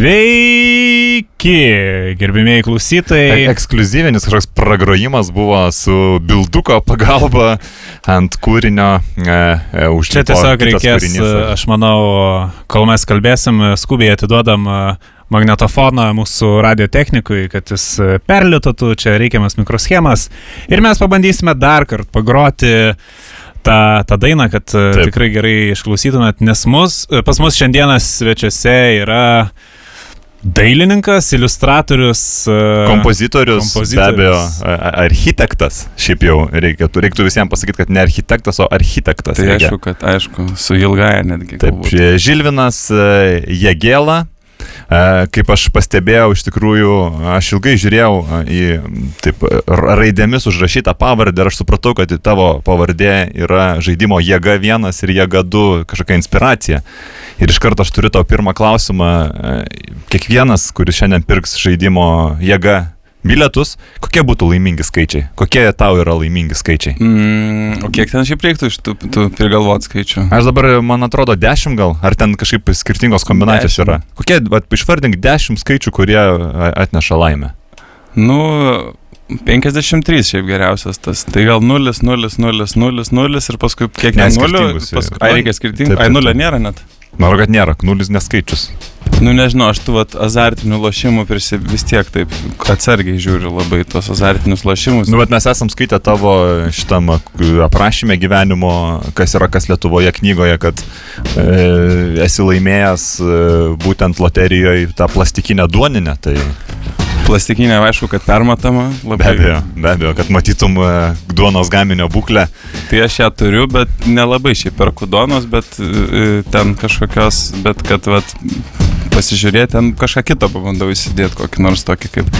Sveiki, gerbimieji klausytojai. Ekskluzyvinis kažkoks pragrojimas buvo su bilduko pagalba ant kūrinio. E, e, Čia tiesiog reikės, kūrinys. aš manau, kol mes kalbėsim, skubiai atiduodam e, magnetofoną mūsų radio technikui, kad jis e, perlietotų čia reikiamas mikroschemas. Ir mes pabandysime dar kartą pagroti tą, tą dainą, kad e, Taip. tikrai gerai išklausytumėt, nes mus, pas mus šiandieną svečiuose yra uh, Dailininkas, iliustratorius, e, kompozitorius, kompozitorius, be abejo, architektas. Šiaip jau reikėtų, reiktų visiems pasakyti, kad ne architektas, o architektas. Tai reikia. aišku, kad aišku, su ilgaja netgi. Taip, Žilvinas e, Jėgėla, Kaip aš pastebėjau, iš tikrųjų, aš ilgai žiūrėjau į taip, raidėmis užrašytą pavardę ir aš supratau, kad tavo pavardė yra žaidimo jėga vienas ir jėga du kažkokia inspiracija. Ir iš karto aš turiu tau pirmą klausimą. Kiekvienas, kuris šiandien pirks žaidimo jėga bilietus, kokie būtų laimingi skaičiai? Kokie tau yra laimingi skaičiai? Mm, o kiek ten šiaip reiktų iš tų, tų prigalvot skaičių? Aš dabar, man atrodo, 10 gal, ar ten kažkaip skirtingos kombinacijos 10. yra? Kokie, va, išvardink 10 skaičių, kurie atneša laimę. Nu, 53 šiaip geriausias tas. Tai gal 0, 0, 0, 0, 0 ir paskui kiek ne 0. Paskui, ai, reikia skirtingų. Ai, 0 nėra net. Manau, kad nėra, nulis neskaičius. Nu nežinau, aš tų vat, azartinių lošimų prisi, vis tiek taip atsargiai žiūriu labai tuos azartinius lošimus. Nu, bet mes esam skaitę tavo šitam aprašymę gyvenimo, kas yra kas Lietuvoje knygoje, kad e, esi laimėjęs e, būtent loterijoje tą plastikinę duoninę. Tai plastikinė, aišku, kad permatama. Labai. Be abejo, be abejo, kad matytum e, duonos gaminio būklę. Tai aš ją turiu, bet nelabai šiaip perku duonos, bet e, ten kažkokios, bet kad vat, pasižiūrėti, ten kažką kitą pabandau įsidėti, kokį nors tokį kaip,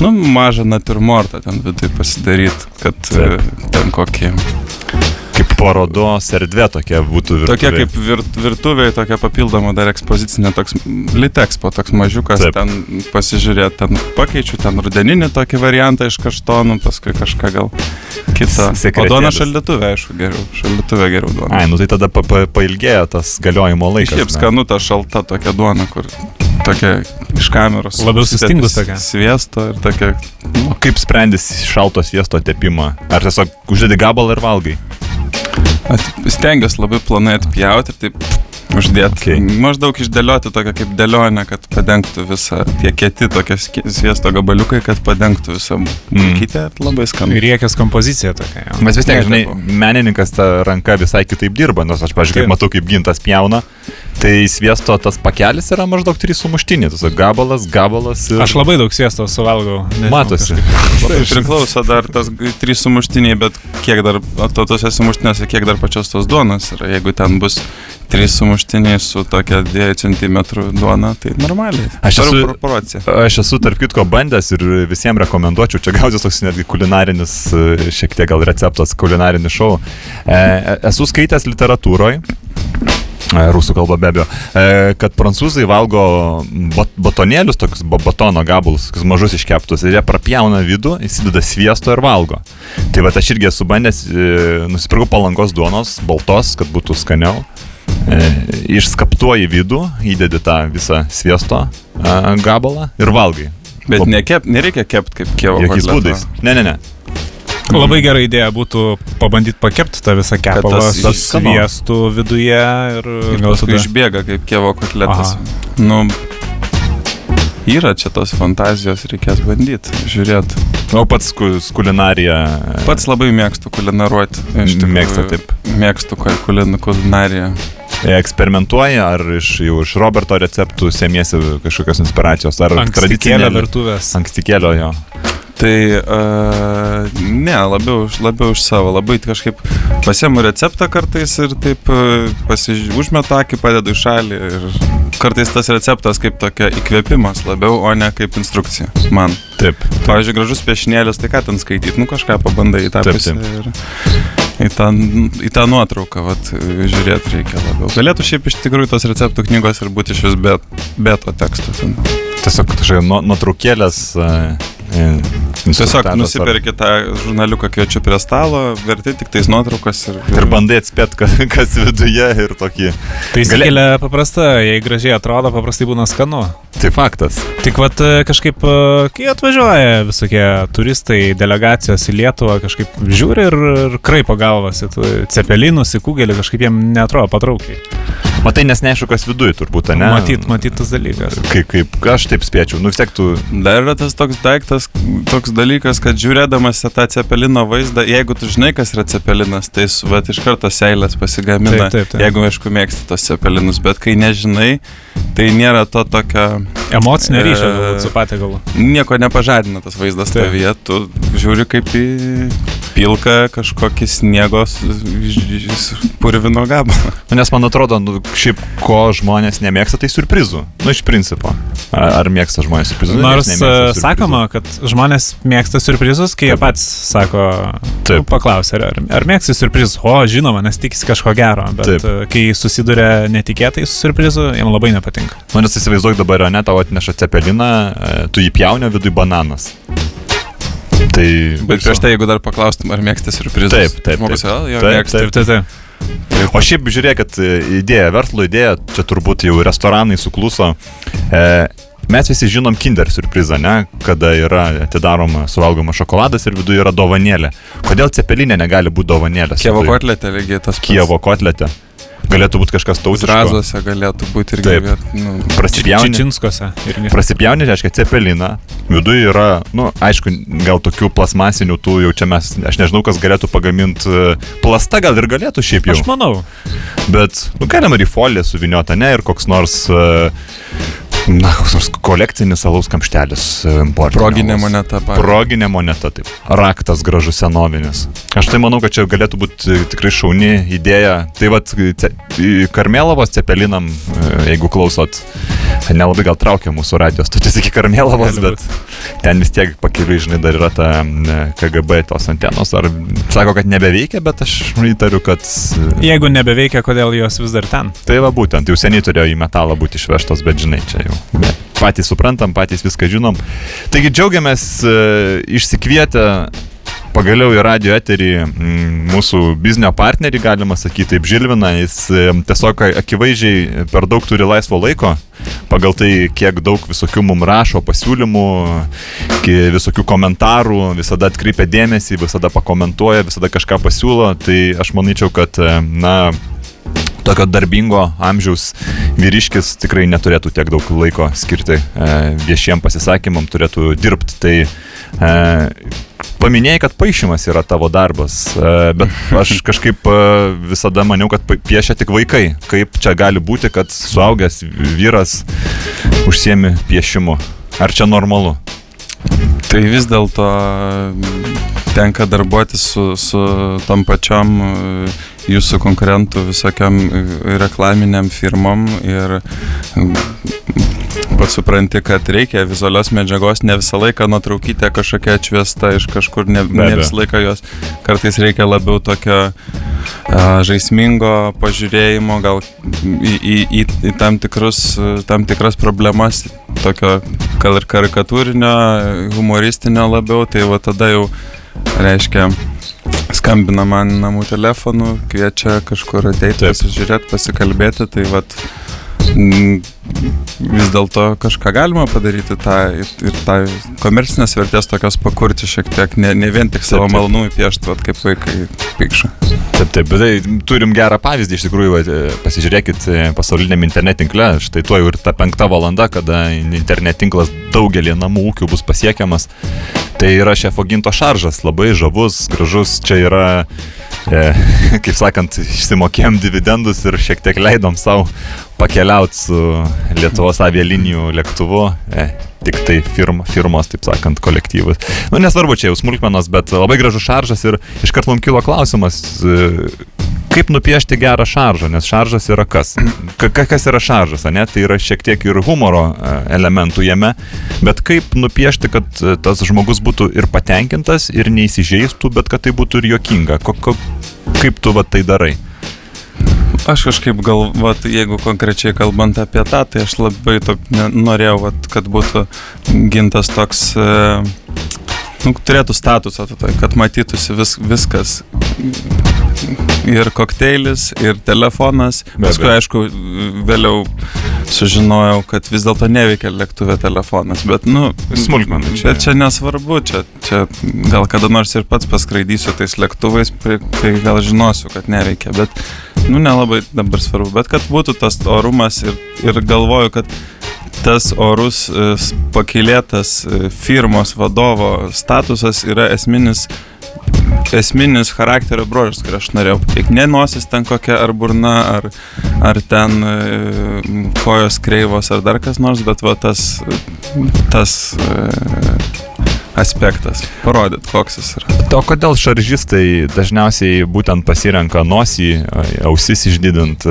nu, mažą natūrmortą ten vidui pasidaryti, kad Taip. E, ten kokį parodos erdvė tokia būtų virtuvė. Tokia kaip virt, virtuvė, tokia papildoma dar ekspozicinė, toks litexpo, toks mažiukas, Taip. ten pasižiūrėti, ten pakeičiu, ten rudeninį tokį variantą iš kaštonų, paskui kažką gal kitą. O duona šaldytuvė, aišku, geriau, šaldytuvė geriau duona. Ai, nu tai tada pa, pa, pailgėjo tas galiojimo laikas. Šiaip skanu ta šalta tokia duona, kur tokia iš kameros. Labiau sustingus tokia. Sviesto ir tokia. Nu. O kaip sprendys šalto sviesto tepimą? Ar tiesiog uždedi gabalą ir valgai? Stengiuosi labai planai atpjauti ir taip uždėti. Okay. Maždaug išdėlioti tokią kaip dėlionę, kad padengtų visą, tie kieti tokie sviesto gabaliukai, kad padengtų visą bulkytę. Mm. Labai skanu. Ir riekės kompozicija tokia. Jau. Mes vis tiek, žinai, menininkas tą ranką visai kitaip dirba, nors aš, pažiūrėjau, matau, kaip gintas pjauna. Tai sviesto tas pakelis yra maždaug 3 sumuštinė, tas gabalas, gabalas. Ir... Aš labai daug sviesto suvalgau. Nežinau, Matosi. Tai priklauso dar tas 3 sumuštiniai, bet kiek dar, to tose sumuštinėse, kiek dar pačios tos duonos yra. Jeigu ten bus 3 sumuštiniai su tokia 2 cm duona, tai normaliai. Aš esu, aš esu tarp kitko bandęs ir visiems rekomenduočiau, čia gausis toks netgi kulinarinis, šiek tiek gal receptas, kulinarinis šou. E, esu skaitęs literatūroje E, rusų kalba be abejo, e, kad prancūzai valgo batonėlius, tokius batono gabalus, tokius mažus iškeptus, ir jie prapjauna vidų, įsideda sviesto ir valgo. Tai va, aš irgi esu bandęs, e, nusipirkau palangos duonos, baltos, kad būtų skaniau. Išskaptuoji vidų, įdedi tą visą sviesto gabalą ir valgai. Bet nekep, nereikia kepti kaip kievo. Jokiais būdais. Ne, ne, ne. Labai gera idėja būtų pabandyti pakepti tą visą kepalą su sviestu viduje ir, ir gal tada išbėga kaip kievo kotletas. Aha. Nu, yra čia tos fantazijos, reikės bandyti, žiūrėti. O pats kulinarija. Pats labai mėgstu kulinaruoti. Mėgstu taip. Mėgstu kulin, kulinariją. Eksperimentuoji, ar iš, jau iš Roberto receptų semiesi kažkokios inspiracijos, ar tradicinė virtuvės. Ankstikėlio jo. Tai uh, ne, labiau, labiau iš savo, labai kažkaip pasiemu receptą kartais ir taip uh, pasiž... užmetu akį, padedu į šalį ir kartais tas receptas kaip tokia įkvėpimas labiau, o ne kaip instrukcija man. Taip. Pavyzdžiui, gražus piešinėlis, tai ką ten skaityti, nu kažką pabandai į tą taip, pusę. Taip. Ir į tą, į tą nuotrauką vat, žiūrėti reikia labiau. Galėtų šiaip iš tikrųjų tos receptų knygos ir būti iš vis be, be to teksto. Ten. Tiesiog kažkokia nuotraukėlės. Tiesiog nusiperki tą žurnaliuką kviečiu prie stalo, verti tik tais nuotraukas ir... Ir bandai atspėti, kas, kas viduje ir tokį. Tai sėklė paprasta, jei gražiai atrodo, paprastai būna skanu. Tai faktas. Tik vat kažkaip, kai atvažiuoja visokie turistai, delegacijos į Lietuvą, kažkaip žiūri ir, ir kraipo galvas į cepelinus, į kugelį, kažkaip jiem netrodo patraukliai. Matai, nes neaišku, kas viduje turbūt, ne? Matyt, matyt tas dalykas. Kaip, kaip, aš taip spėčiau, nu vis tiek tu... Dar yra tas toks daiktas, toks dalykas, kad žiūrėdamas tą cepelino vaizdą, jeigu tu žinai, kas yra cepelinas, tai su, va, iš karto seilės pasigamina, taip, taip, taip. jeigu aišku mėgsti tos cepelinus, bet kai nežinai, tai nėra to tokio... Emocinio ryšio e, su patiekalu. Nieko nepažadina tas vaizdas tavyje, tu žiūri kaip į pilką kažkokį sniegos purvino gabalą. Nu, nes man atrodo, nu, šiaip ko žmonės nemėgsta, tai surprizų. Nu, iš principo. Ar, ar mėgsta žmonės surprizus? Nors e, sakoma, kad žmonės mėgsta surprizus, kai Taip. jie pats sako, nu, paklausė, ar, ar mėgsti surprizus. O, žinoma, nes tikisi kažko gero, bet Taip. E, kai susiduria netikėtai su surprizu, jam labai nepatinka. Nu, nes įsivaizduok dabar, ne, tau atneša cepeliną, e, tu jį pjauni viduje bananas. Tai... Bet prieš tai, jeigu dar paklaustum, ar mėgsti surprizus. Taip, taip. Žmogus, taip, jo, taip, mėgsti. Taip, taip, taip. O šiaip žiūrėkit, idėja, verslo idėja, čia turbūt jau restoranai sukluso. E, mes visi žinom Kinder surprizą, ne? Kada yra atidaroma, suvalgoma šokoladas ir viduje yra dovanėlė. Kodėl cepelinė negali būti dovanėlė? Kievo kotletė lygiai tas pats. Kievo kotletė. Galėtų būti kažkas tautiško. Razuose galėtų būti irgi. Taip. Viet, nu, prasipjauni. Činskose. Prasipjauni, reiškia, cepeliną. Viduje yra, nu, aišku, gal tokių plasmasinių tų jau čia mes, aš nežinau, kas galėtų pagaminti. E, plasta gal ir galėtų šiaip jau. Aš manau. Bet, nu, galima ir į foliją suviniota, ne, ir koks nors uh, Na, koks nors kolekcinis alaus kamštelis e. Proginė moneta, pavyzdžiui. Proginė moneta, taip. Raktas gražus senovinis. Aš tai manau, kad čia galėtų būti e, tikrai šauni idėja. Tai vad, Karmelavos cepelinam, e, jeigu klausot, nelabai gal traukia mūsų radijos stotis iki Karmelavos, bet ten vis tiek pakeliui, žinai, dar yra ta KGB tos antenos. Ar sako, kad nebeveikia, bet aš įtariu, kad... Jeigu nebeveikia, kodėl jos vis dar ten? Tai va būtent, jau seniai turėjo į metalą būti išvežtos, bet žinai, čia jau jau. Bet patys suprantam, patys viską žinom. Taigi džiaugiamės e, išsikvietę pagaliau į radio eterį mūsų biznio partnerį, galima sakyti, taip Žilvina, jis e, tiesiog akivaizdžiai per daug turi laisvo laiko, pagal tai, kiek daug visokių mums rašo pasiūlymų, visokių komentarų, visada atkreipia dėmesį, visada pakomentuoja, visada kažką pasiūlo, tai aš manyčiau, kad, e, na, tokio darbingo amžiaus vyriškis tikrai neturėtų tiek daug laiko skirti e, viešiem pasisakymam, turėtų dirbti. Tai e, paminėjai, kad paaišymas yra tavo darbas, e, bet aš kažkaip e, visada maniau, kad piešia tik vaikai. Kaip čia gali būti, kad suaugęs vyras užsiemi piešimu? Ar čia normalu? Tai vis dėlto tenka darbuotis su, su tom pačiom jūsų konkurentų visokiam e, reklaminiam firmom ir pats supranti, kad reikia vizualios medžiagos, ne visą laiką nuotraukytė kažkokia atšviesta iš kažkur, ne, ne visą laiką jos, kartais reikia labiau tokio a, žaismingo pažiūrėjimo, gal į, į, į, į tam, tikrus, tam tikras problemas, tokio gal ir karikatūrinio, humoristinio labiau, tai va tada jau reiškia skambina man namų telefonu, kviečia kažkur ateiti, pasižiūrėti, pasikalbėti, tai vad vis dėlto kažką galima padaryti tą ir, ir tą komercinės vertės tokios pakurti šiek tiek, ne, ne vien tik savo malonumui piešti, vat, kaip vaikai pykša. Taip, taip, bet tai turim gerą pavyzdį, iš tikrųjų, va, pasižiūrėkit e, pasauliniam internet tinkle, štai tuo jau ir ta penkta valanda, kada internet tinklas daugelį namų ūkių bus pasiekiamas, tai yra šefo ginto šaržas, labai žavus, gražus, čia yra e, kaip sakant, išsimokėjom dividendus ir šiek tiek leidom savo pakeliauti su Lietuvos avialinijų lėktuvu. E, tik tai firma, firmos, taip sakant, kolektyvas. Nu, nesvarbu, čia jau smulkmenos, bet labai gražus šaržas ir iškart mums kilo klausimas, e, kaip nupiešti gerą šaržą, nes šaržas yra kas? Ka, kas yra šaržas, ne? Tai yra šiek tiek ir humoro e, elementų jame, bet kaip nupiešti, kad e, tas žmogus būtų ir patenkintas, ir neįsižeistų, bet kad tai būtų ir jokinga. Ko, ko, kaip tu va tai darai? Aš kažkaip gal, vat, jeigu konkrečiai kalbant apie tą, tai aš labai to, ne, norėjau, vat, kad būtų gintas toks e, nu, turėtų statusą, kad matytųsi vis, viskas. Ir kokteilis, ir telefonas. Paskui, aišku, vėliau sužinojau, kad vis dėlto neveikia lėktuvė telefonas. Bet, nu, smulkmenų. Čia, čia nesvarbu, čia, čia gal kada nors ir pats paskraidysiu tais lėktuvais, tai gal žinosiu, kad neveikia. Bet, nu, nelabai dabar svarbu. Bet kad būtų tas orumas ir, ir galvoju, kad tas orus e, pakilėtas e, firmos vadovo statusas yra esminis esminis charakterio bruožas, kurį aš norėjau pateikti. Ne nosis ten kokia ar burna, ar, ar ten e, kojos kreivos, ar dar kas nors, bet va tas, tas e, aspektas. Parodyt, koks jis yra. O kodėl šaržistai dažniausiai būtent pasirenka nosį, ausis išdidint,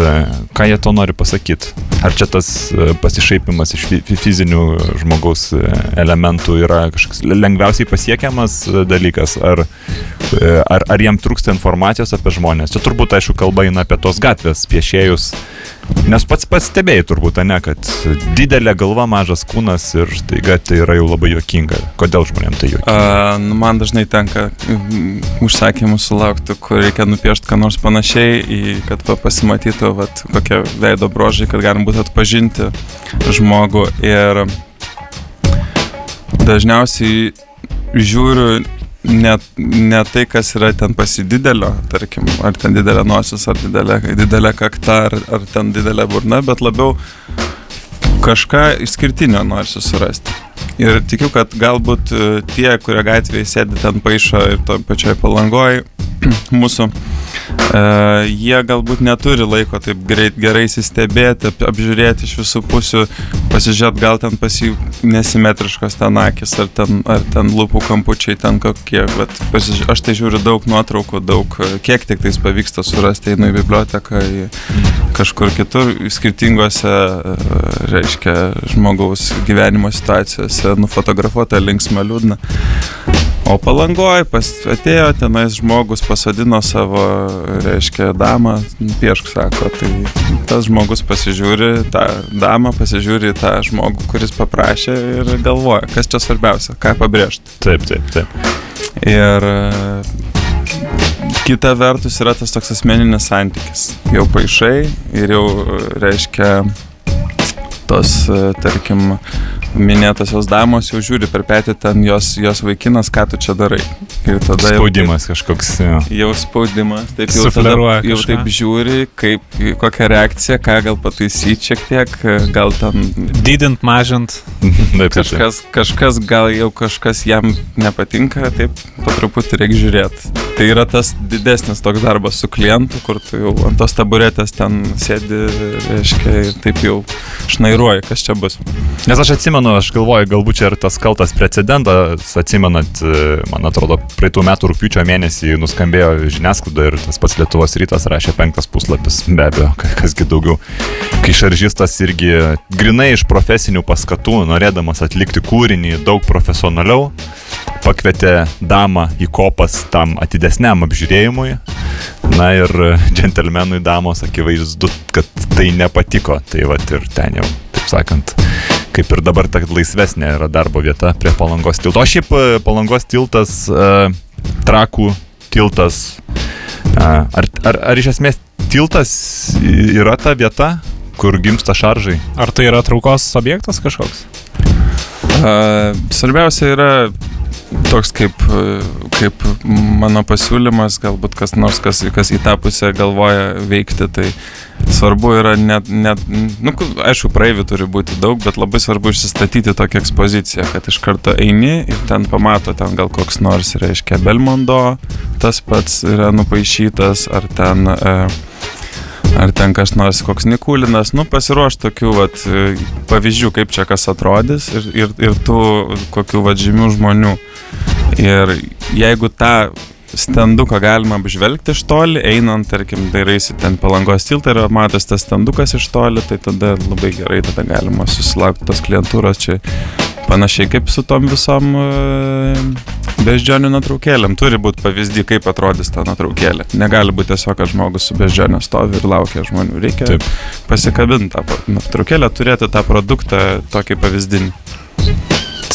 ką jie to nori pasakyti? Ar čia tas e, pasišaipimas iš fizinių žmogaus e, elementų yra kažkoks lengviausiai pasiekiamas e, dalykas, ar, ar, ar jiem trūksta informacijos apie žmonės? Čia turbūt, aišku, kalba eina apie tos gatvės piešėjus, Nes pats pastebėjai turbūt, ne, kad didelė galva, mažas kūnas ir taiga tai yra jau labai juokinga. Kodėl žmonėms tai juokinga? A, nu, man dažnai tenka užsakymų sulaukti, kur reikia nupiešti ką nors panašiai, į, kad va, pasimatytų va, kokie veido brožai, kad galim būtų atpažinti žmogų. Ir dažniausiai žiūriu ne, ne tai, kas yra ten pasididelio, tarkim, ar ten didelė nosis, ar didelė, didelė kakta, ar, ar ten didelė burna, bet labiau kažką išskirtinio nori susirasti. Ir tikiu, kad galbūt e, tie, kurie gatvėje sėdi ten paaišo ir to pačioj palangoje, mūsų E, jie galbūt neturi laiko taip greit, gerai įsistebėti, ap, apžiūrėti iš visų pusių, pasižiūrėti, gal ten pas jų nesimetriškos ten akis, ar ten, ar ten lūpų kampučiai ten kokie. Bet pasižiūrė, aš tai žiūriu daug nuotraukų, daug, kiek tik tais pavyksta surasti, einu į biblioteką, į kažkur kitur, skirtingose, e, reiškia, žmogaus gyvenimo situacijose, nufotografuota linksma liūdna. O palangoj pas, atėjo tenais žmogus, pasodino savo, reiškia, damą, piešk sako, tai tas žmogus pasižiūri tą damą, pasižiūri tą žmogų, kuris paprašė ir galvoja, kas čia svarbiausia, ką pabrėžti. Taip, taip, taip. Ir kita vertus yra tas toks asmeninis santykis. Jau paaišai ir jau, reiškia, tos, tarkim, minėtosios damos jau žiūri per petį ten jos, jos vaikinas, ką tu čia darai. Ir tada spaudimas jau, kažkoks. Jau, jau spaudimas, taip jau, tada, jau kažką. taip žiūri, kaip, kokia reakcija, ką gal pataisyti šiek tiek, gal ten. Didint, mažint. taip, kažkas, kažkas, gal jau kažkas jam nepatinka, taip po truputį reikia žiūrėti. Tai yra tas didesnis toks darbas su klientu, kur tu jau ant tos taburetės ten sėdi, reiškia, ir taip jau šnairuoji, kas čia bus. Nes aš atsimenu, aš galvoju, galbūt čia ir tas kaltas precedentas, atsimenat, man atrodo, praeitų metų rūpiučio mėnesį nuskambėjo žiniasklaida ir tas pats Lietuvos rytas rašė penktas puslapis, be abejo, kasgi daugiau. Kai šaržistas irgi grinai iš profesinių paskatų, norėdamas atlikti kūrinį daug profesionaliau, pakvietė damą į kopas tam atidesniam apžiūrėjimui. Na ir džentelmenui damos akivaizdu, kad tai nepatiko. Tai va ir ten jau, taip sakant, kaip ir dabar ta laisvesnė yra darbo vieta prie Palangos tilto. O šiaip e, Palangos tiltas, uh, trakų tiltas, uh, ar, ar, ar iš esmės tiltas yra ta vieta, kur gimsta šaržai? Ar tai yra traukos objektas kažkoks? Uh, svarbiausia yra toks kaip, kaip mano pasiūlymas, galbūt kas nors, kas, kas į tą pusę galvoja veikti, tai svarbu yra net, net nu, aišku, praeivių turi būti daug, bet labai svarbu išsistatyti tokią ekspoziciją, kad iš karto eini ir ten pamato, ten gal koks nors, reiškia, Belmondo, tas pats yra nupaišytas, ar ten... E, ar ten kas nors koks Nikulinas, nu pasiruoš tokių vat, pavyzdžių, kaip čia kas atrodys ir, ir, ir tų kokių vat, žymių žmonių. Ir jeigu tą stenduką galima apžvelgti iš toli, einant, tarkim, dairaisi ten palangos tiltą ir matos tas stendukas iš toli, tai tada labai gerai, tada galima susilaukti tos klientūros čia panašiai kaip su tom visom uh, beždžionių nuotraukėlėm. Turi būti pavyzdį, kaip atrodys ta nuotraukėlė. Negali būti tiesiog, kad žmogus su beždžionė stovi ir laukia žmonių. Reikia Taip. pasikabinti tą nuotraukėlę, turėti tą produktą tokį pavyzdinį.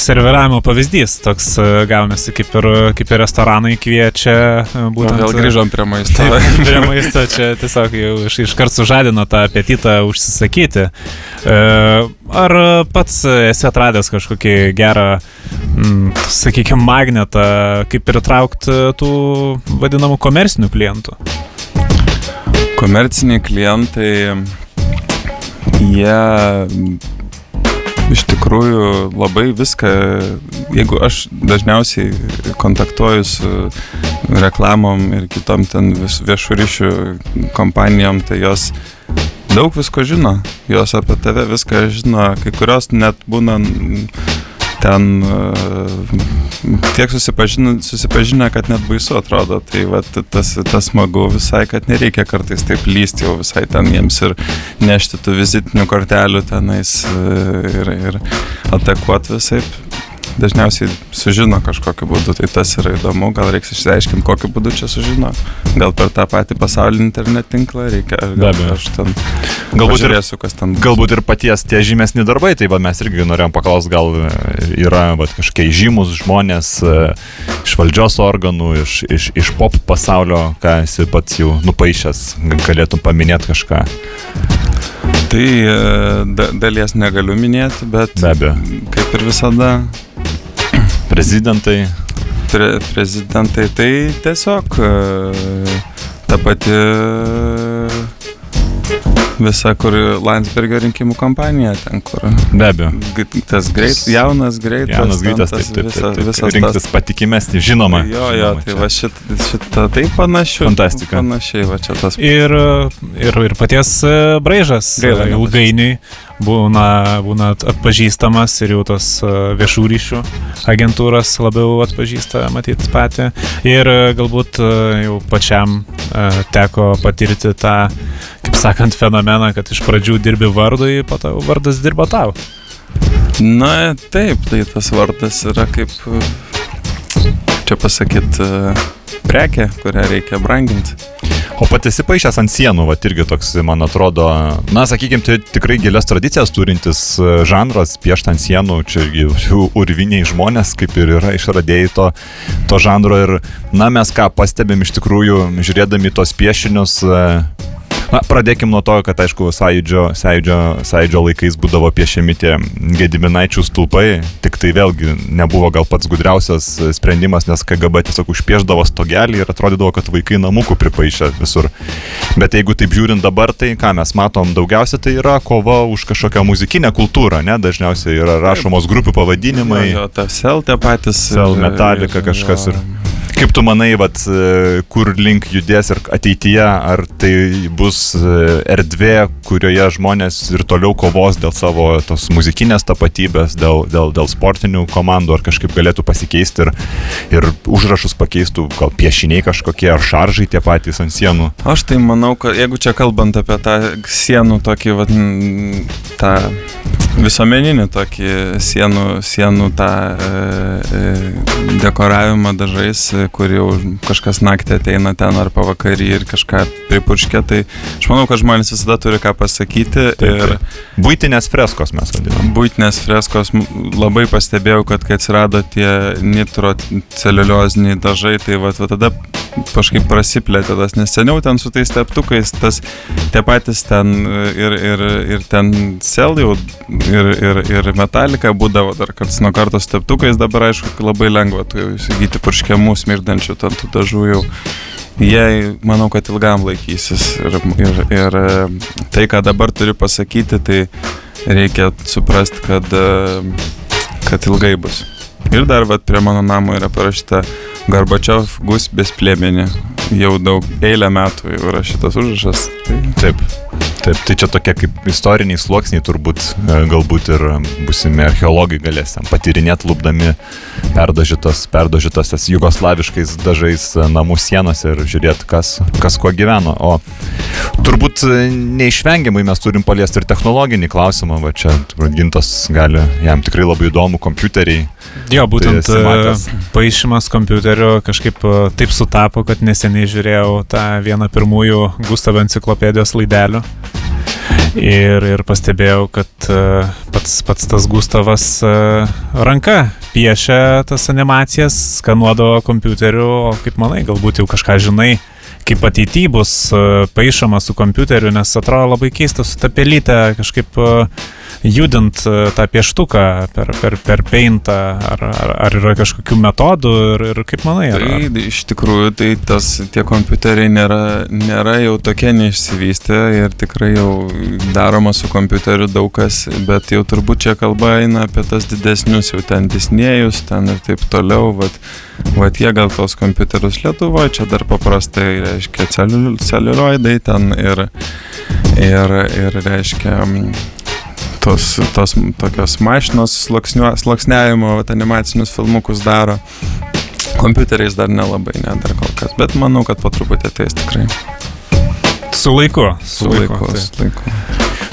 Serviravimo pavyzdys, toks gaunasi kaip ir, kaip ir restoranai kviečia būtent. Vėl grįžom prie maisto. Taip, prie maisto čia tiesiog jau iš, iškart sužadino tą apetitą užsisakyti. Ar pats esi atradęs kažkokį gerą, sakykime, magnetą, kaip pritraukti tų vadinamų komersinių klientų? Komerciniai klientai, jie iš tikrųjų labai viską, jeigu aš dažniausiai kontaktuoju su reklamom ir kitom ten viešų ryšių kompanijom, tai jos daug visko žino, jos apie tave viską žino, kai kurios net būna ten uh, tiek susipažinę, susipažinę, kad net baisu atrodo. Tai va, tas, tas smagu visai, kad nereikia kartais taip lysti jau visai ten jiems ir nešti tų vizitinių kortelių tenais uh, ir, ir atakuoti visai dažniausiai sužino kažkokiu būdu, tai tas yra įdomu, gal reiks išsiaiškinti, kokiu būdu čia sužino. Gal per tą patį pasaulinį internet tinklą reikia, gal aš ten galbūt žiūrėsiu, kas ten. Galbūt ir paties tie žymesni darbai, tai va, mes irgi norėjom paklausti, gal yra va, kažkokie žymus žmonės e, iš valdžios organų, iš, iš, iš pop pasaulio, ką esi pats jau nupaišęs, galėtum paminėti kažką. Tai e, da, dalies negaliu minėti, bet kaip ir visada Prezidentai. Pre, prezidentai tai tiesiog ta pati visa, kur Landsbergio rinkimų kampanija ten, kur. Be abejo. Tas greit, jaunas, greitas. Jaunas, greitas, taip, taip, taip, taip. Visas rinktis tas... patikimesnį, žinoma. Jo, jo, žinoma, tai čia. va šitą, šitą taip panašiu. Fantastika. Panašiai, va čia tas. Ir, ir, ir paties e, braižas Gaila, ilgainiui būna, būna atpažįstamas ir jau tos e, viešų ryšių agentūros labiau atpažįsta, matyt, patį. Ir e, galbūt jau pačiam teko patirti tą, kaip sakant, fenomeną, kad iš pradžių dirbi vardui, po to vardas dirba tau. Na, taip, tai tas vardas yra kaip, čia pasakyt, prekė, kurią reikia branginti. O pati esi paaišęs ant sienų, va irgi toks, man atrodo, na, sakykime, tai tikrai gilias tradicijas turintis žanras, piešti ant sienų, čia urviniai žmonės, kaip ir yra išradėjai to, to žanro. Ir, na, mes ką pastebėm iš tikrųjų, žiūrėdami tos piešinius, Na, pradėkim nuo to, kad aišku, sąjūdžio, sąjūdžio, sąjūdžio laikais būdavo piešiami tie gediminaičių stulpai, tik tai vėlgi nebuvo gal pats gudriausias sprendimas, nes KGB tiesiog užpieždavo stogelį ir atrodydavo, kad vaikai namukų pripaišė visur. Bet jeigu taip žiūrint dabar, tai ką mes matom daugiausia, tai yra kova už kažkokią muzikinę kultūrą, ne? Dažniausiai yra rašomos grupių pavadinimai. Jo, jo ta sel tie patys. Sel metalika kažkas ir... Kaip tu manai, vat, kur link judės ir ateityje, ar tai bus erdvė, kurioje žmonės ir toliau kovos dėl savo tos muzikinės tapatybės, dėl, dėl, dėl sportinių komandų, ar kažkaip galėtų pasikeisti ir, ir užrašus pakeistų, gal piešiniai kažkokie, ar šaržai tie patys ant sienų? Aš tai manau, kad jeigu čia kalbant apie tą sienų tokį, vat, tą visuomeninį tokį sienų, sienų tą e, dekoravimą dažais, kur jau kažkas naktį ateina ten ar pavakarį ir kažką pripurškia, tai aš manau, kad žmonės visada turi ką pasakyti. Taip, ir būtinės freskos mes vadiname. Būtinės freskos labai pastebėjau, kad kai atsirado tie nitroceliulioziniai dažai, tai va, va tada kažkaip prasiplėtė tas, nes seniau ten su tais teptukais, tas tie patys ten ir, ir, ir ten sel jau ir, ir, ir metalika būdavo dar karts nuo kartos teptukais, dabar aišku labai lengva tu įsigyti purškiamų smirdančių ten tų dažų jau. Jie, manau, kad ilgam laikysis ir, ir, ir tai, ką dabar turiu pasakyti, tai reikia suprasti, kad, kad ilgai bus. Ir dar vat, prie mano namo yra parašyta Garbačiov gus besplėmenė. Jau daug eilę metų jau yra šitas užrašas. Tai... Taip. Taip, tai čia tokie kaip istoriniai sluoksniai turbūt, galbūt ir busimi archeologai galės ten patyrinėti, lūpdami perdažytas, perdažytas tas jugoslaviškais dažais namų sienos ir žiūrėti, kas, kas kuo gyveno. O turbūt neišvengiamai mes turim paliesti ir technologinį klausimą, va čia gintas gali, jam tikrai labai įdomu kompiuteriai. Jo, būtent tai paaišymas kompiuterio kažkaip taip sutapo, kad neseniai žiūrėjau tą vieną pirmųjų Gustav enciklopedijos laidelių. Ir, ir pastebėjau, kad pats, pats tas Gustavas ranka piešia tas animacijas, skanuodavo kompiuteriu, o kaip manai, galbūt jau kažką žinai, kaip ateityje bus paaišoma su kompiuteriu, nes atrodo labai keista su ta pelytė kažkaip judint e, tą pieštuką per, per, per peintą, ar, ar, ar yra kažkokių metodų ir, ir kaip manai? Ar. Tai iš tikrųjų, tai tas, tie kompiuteriai nėra, nėra jau tokie neišsivystę ir tikrai jau daroma su kompiuteriu daug kas, bet jau turbūt čia kalba eina apie tas didesnius, jau ten disnėjus, ten ir taip toliau, vat, vat jie gal tos kompiuterius Lietuvoje, čia dar paprastai reiškia celiulioidai ten ir, ir, ir reiškia tos, tos tokios mašinos sluoksniavimo, animacinius filmukus daro. Kompiuteriais dar nelabai, ne dar kol kas, bet manau, kad po truputį ateis tikrai. Su laiku. Su, su laiku. laiku, su laiku.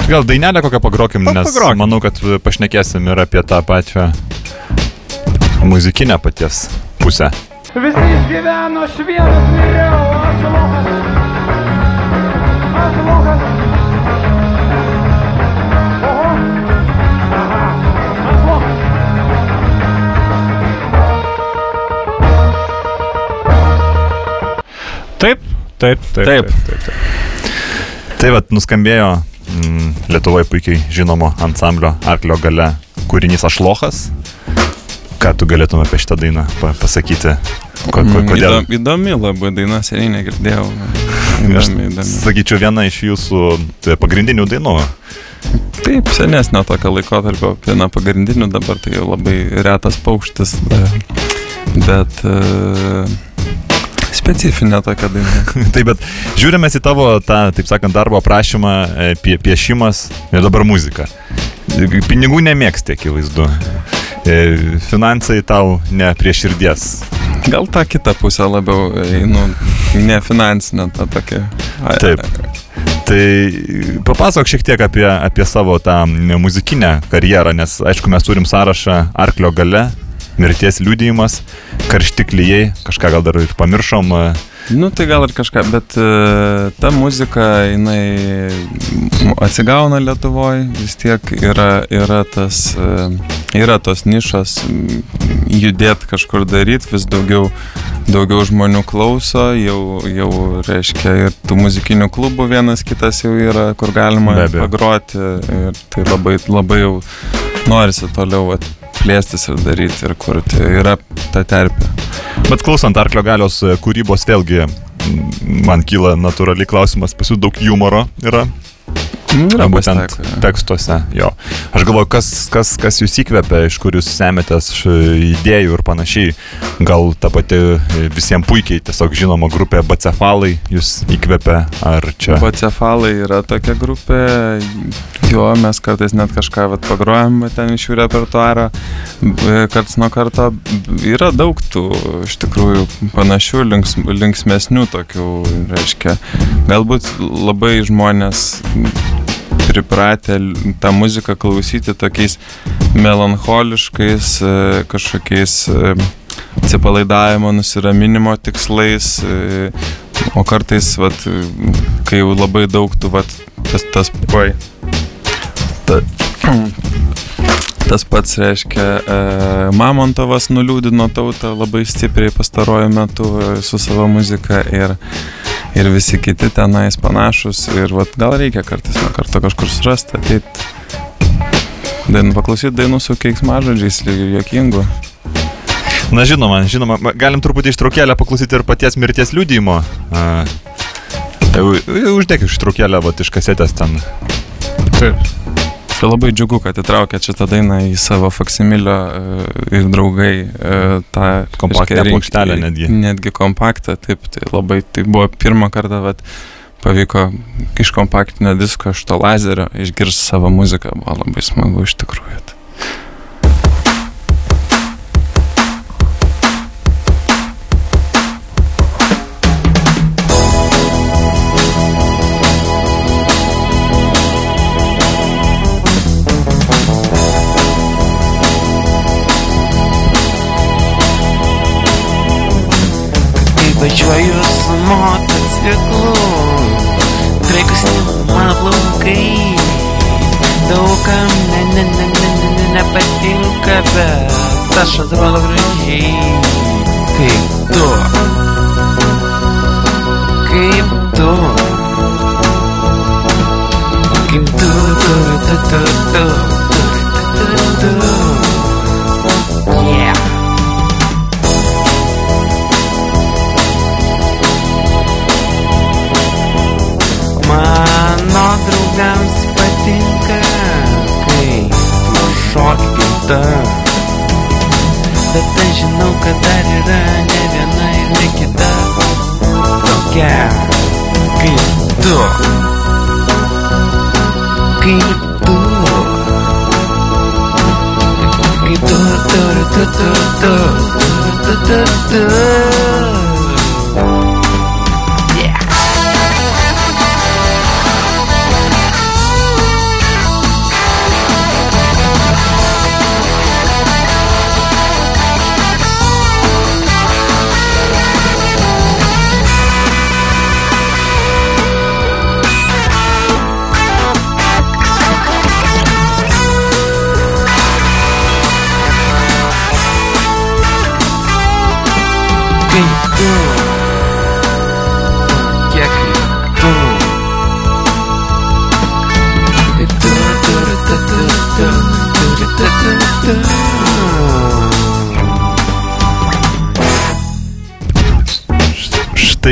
Gal dainelę kokią pagrokim, nes pagrokim. manau, kad pašnekėsim ir apie tą pačią muzikinę paties pusę. Visi išgyveno šviežas vėliau, aš lokas. Aš lokas. Taip, taip, taip. taip. taip, taip, taip. Tai vad nuskambėjo mm, Lietuvoje puikiai žinomo ansamblio Arklio gale kūrinys Ašlochas. Ką tu galėtum apie šitą dainą pasakyti? Ko, ko, mm, kodėl? Įdomi, įdomi labai daina, seniai negirdėjau. Įdomi, įdomi. Sakyčiau, viena iš jūsų tai pagrindinių dainų. Taip, senesnio tokio laikotarpio, viena pagrindinių, dabar tai labai retas paukštis. Bet... Uh, specifinė tokia daina. taip, bet žiūrime į tavo tą, taip sakant, darbo aprašymą, e, pie, piešimas ir dabar muzika. Pinigų nemėgsti, akivaizdu. E, finansai tau ne prie širdies. Gal tą kitą pusę labiau, nu, ne finansinę, tą tokią. Taip. Tai papasakok šiek tiek apie, apie savo tą muzikinę karjerą, nes aišku, mes turim sąrašą Arklio gale, mirties liūdėjimas, karšti klyjei, kažką gal dar ir pamiršom. E. Nu, tai gal ir kažką, bet uh, ta muzika, jinai atsigauna Lietuvoje, vis tiek yra, yra, tas, uh, yra tos nišas, judėti kažkur daryti, vis daugiau, daugiau žmonių klauso, jau, jau reiškia ir tų muzikinių klubų vienas kitas jau yra, kur galima pagroti ir tai labai, labai jau norisi toliau at, plėstis ir daryti ir kurti. Yra ta terpė. Bet klausant Arklio galios e, kūrybos vėlgi man kyla natūraliai klausimas, pas jūs daug humoro yra. Yra būtent pasitaiko, tekstuose. Jo. Aš galvoju, kas, kas, kas jūs įkvepia, iš kur jūs semėtės idėjų ir panašiai. Gal ta pati visiems puikiai tiesiog žinoma grupė Bacefalai jūs įkvepia, ar čia? Bacefalai yra tokia grupė, jo, mes kartais net kažką vat, pagrojam ten iš jų repertuaro, karts nuo karto yra daug tų iš tikrųjų panašių, links, linksmesnių tokių, reiškia, galbūt labai žmonės pripratę tą muziką klausyti tokiais melancholiškais, e, kažkokiais e, atsipalaidavimo, nusiraminimo tikslais, e, o kartais, vat, kai jau labai daug tų, vat, tas, tas, oi, ta, tas pats reiškia, e, Mamontovas nuliūdino tautą labai stipriai pastaruoju metu su savo muzika ir ir visi kiti tenais panašus ir vat, gal reikia kartais nuo karto kažkur surasti, ateit, dainų, paklausyti dainų su keiksmažodžiais ir jokingų. Na žinoma, žinoma, galim truputį ištraukėlę paklausyti ir paties mirties liūdėjimo. Tai uždėk ištraukėlę, va, iš kasetės ten. Taip. Tai labai džiugu, kad įtraukė šitą dainą į savo faksimilio e, ir draugai e, tą kompaktą plokštelę netgi. Netgi kompaktą, taip, tai labai, tai buvo pirmą kartą, vat, pavyko iš kompaktinio disko, iš to lazerio išgirsti savo muziką, buvo labai smagu iš tikrųjų. Motociklu, kraikus mano plaukai, daugam ne, ne, ne, ne, ne, ne, nepatinka, bet aš atrodo gražiai kaip tu. Kaip tu. Kaip tu, tu, tu, tu, tu, tu, tu, tu, tu. Ta. Bet aš žinau, kad dar yra ne viena ir ne kita. Tokia kaip tu. Kaip tu. Kaip tu, tu, tu, tu, tu, tu, tu, tu, tu. Yeah.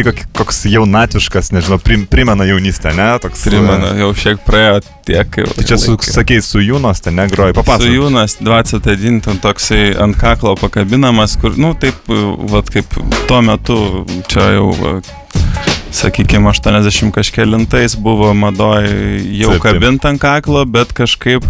Kok- koks jaunatviškas, nežinau, prim, primena jaunystę, ne? Toks, Primena, jau šiek praėjo tiek jau. Tai čia su, sakei, su Jūnos ten negroji, Su papasakok. Jūnas 21 ten toksai ant kaklo pakabinamas, kur, nu, taip, vat kaip tuo metu, čia jau, sakykime, 80 kažkėlintais buvo madoj jau taip. kabint ant kaklo, bet kažkaip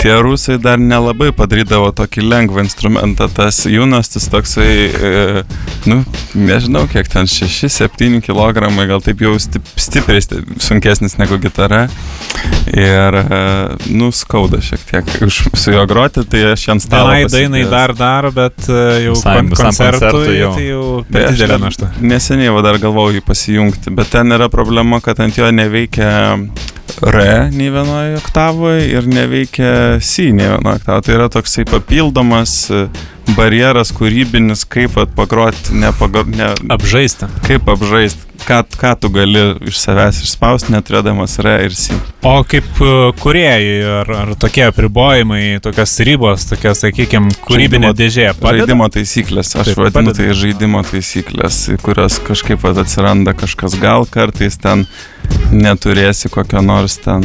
tie rusai dar nelabai padarydavo tokį lengvą instrumentą. Tas Jūnas, tas toksai, e, nu, nežinau, kiek ten 6-7 kg, gal taip jau stip, stipriai sti- sunkesnis negu gitara. Ir, e, nu, skauda šiek tiek už su juo groti, tai aš ant stalo. Vienai dainai dar daro, bet e, jau Visam- kon visam koncertui, koncertui jau. tai jau per didelė dar našta. Neseniai va dar galvojau jį pasijungti, bet ten yra problema, kad ant jo neveikia R nei vienoje oktavoje ir neveikia C nei vienoje oktavoje. Tai yra toksai papildomas e, barjeras kūrybinis, kaip pagroti, nepagro, ne, Apžaisti. kaip apžaisti, ką, ką tu gali iš savęs išspausti, neturėdamas R ir C. O kaip e, kuriejai, ar, ar tokie apribojimai, tokios ribos, tokia, sakykime, kūrybinė Žaidimo- dėžė. padeda? Žaidimo taisyklės, aš Taip, vadinu padeda. tai žaidimo taisyklės, kurios kažkaip atsiranda kažkas, gal kartais ten neturėsi kokio nors ten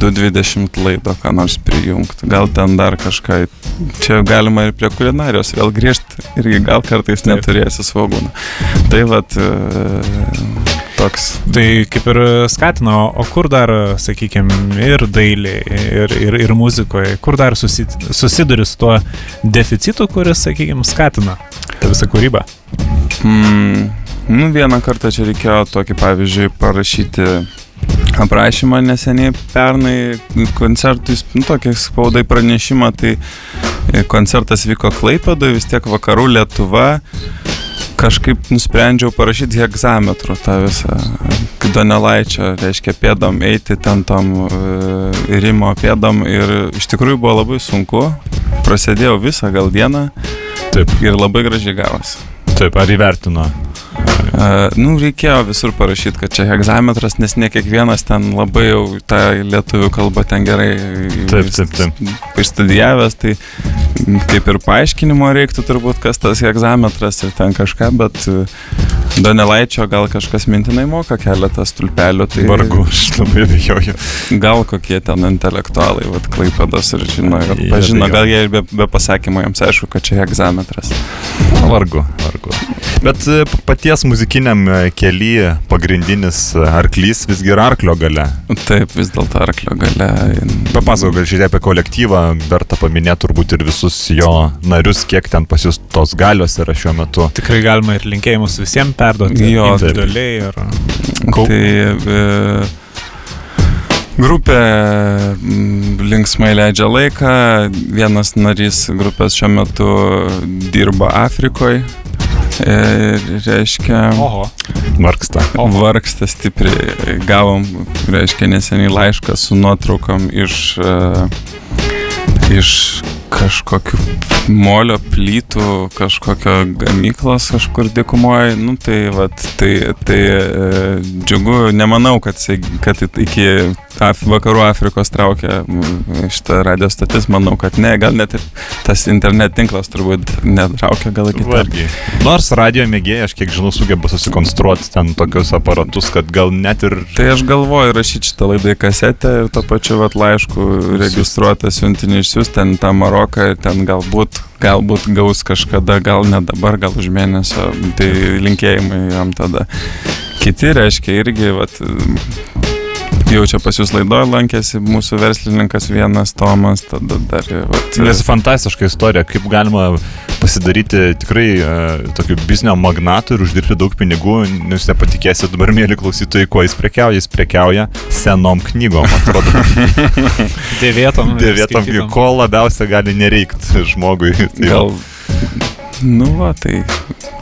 220 laido, ką nors prijungti, gal ten dar kažką, čia galima ir prie kulinarijos vėl grįžti, irgi gal kartais Taip. neturėsi svogūną. Tai vat e, toks. Tai kaip ir skatina, o kur dar, sakykime, ir dailė, ir, ir, ir muzikoje, kur dar susi, susiduri su tuo deficitu, kuris, sakykime, skatina tą visą kūrybą. Mm, nu, vieną kartą čia reikėjo tokį, pavyzdžiui, parašyti aprašymą neseniai pernai koncertui, nu, tokį spaudai pranešimą, tai e, koncertas vyko Klaipėdoje, vis tiek vakarų Lietuva. Kažkaip nusprendžiau parašyti hegzametru tą visą Donelaičio, reiškia, pėdom eiti ten tom e, rimo pėdom ir iš tikrųjų buvo labai sunku. Prasidėjau visą gal dieną Taip, ir labai gražiai gavosi. taip, ar įvertino? Uh, nu, reikėjo visur parašyti, kad čia hegzametras, nes ne kiekvienas ten labai jau tą lietuvių kalbą ten gerai Taip, taip, taip. išstudijavęs, tai kaip ir paaiškinimo reiktų turbūt, kas tas hegzametras ir ten kažką, bet uh, Donelaičio gal kažkas mintinai moka keletą stulpelių, tai Vargu, aš labai abejoju. gal kokie ten intelektualai, vad klaipadas ir žino, ir Jie pažino, gal jie ir be, be pasakymo jiems aišku, kad čia hegzametras. Vargu, vargu. Bet e, paties muzikiniam e, kelyje pagrindinis e, arklys visgi yra arklio gale. Taip, vis dėlto arklio gale. Papasakok gal šiek tiek apie kolektyvą, verta paminėti turbūt ir visus jo narius, kiek ten pas jūs tos galios yra šiuo metu. Tikrai galima ir linkėjimus visiems perduoti. Jo, individualiai. Ir... Kau- Tai e, grupė mm, linksmai leidžia laiką. Vienas narys grupės šiuo metu dirba Afrikoje. E, reiškia, Oho. Varksta. vargsta stipriai. Gavom, reiškia, neseniai laišką su nuotraukom iš, e, iš kažkokių molio plytų, kažkokio gamyklos kažkur dikumoje. Nu, tai, vat, tai, tai e, džiugu, nemanau, kad, kad iki Af, vakarų Afrikos traukia mm, šitą radio stotis, manau, kad ne, gal net ir tas internet tinklas turbūt netraukia, gal. Vargiai. Nors radio mėgėjai, aš kiek žinau, sugeba susikonstruoti ten tokius aparatus, kad gal net ir... Tai aš galvoju rašyti šitą laidą į kasetę ir to pačiu vat, laišku registruotą siuntinį išsiųsti ten tą Maroką ir ten galbūt, galbūt gaus kažkada, gal ne dabar, gal už mėnesio. Tai linkėjimai jam tada. Kiti reiškia irgi, vat, jau čia pas jūs laidoje lankėsi mūsų verslininkas vienas Tomas, tada dar... Vat, Nes fantastiška istorija, kaip galima pasidaryti tikrai uh, tokiu biznio magnatu ir uždirbti daug pinigų. Jūs nepatikėsite dabar, mėly klausytojai, kuo jis prekiauja. Jis prekiauja senom knygom, atrodo. Dėvėtom. Dėvėtom, skaitytom. ko labiausiai gali nereikti žmogui. Tai Gal. Nu, va, tai.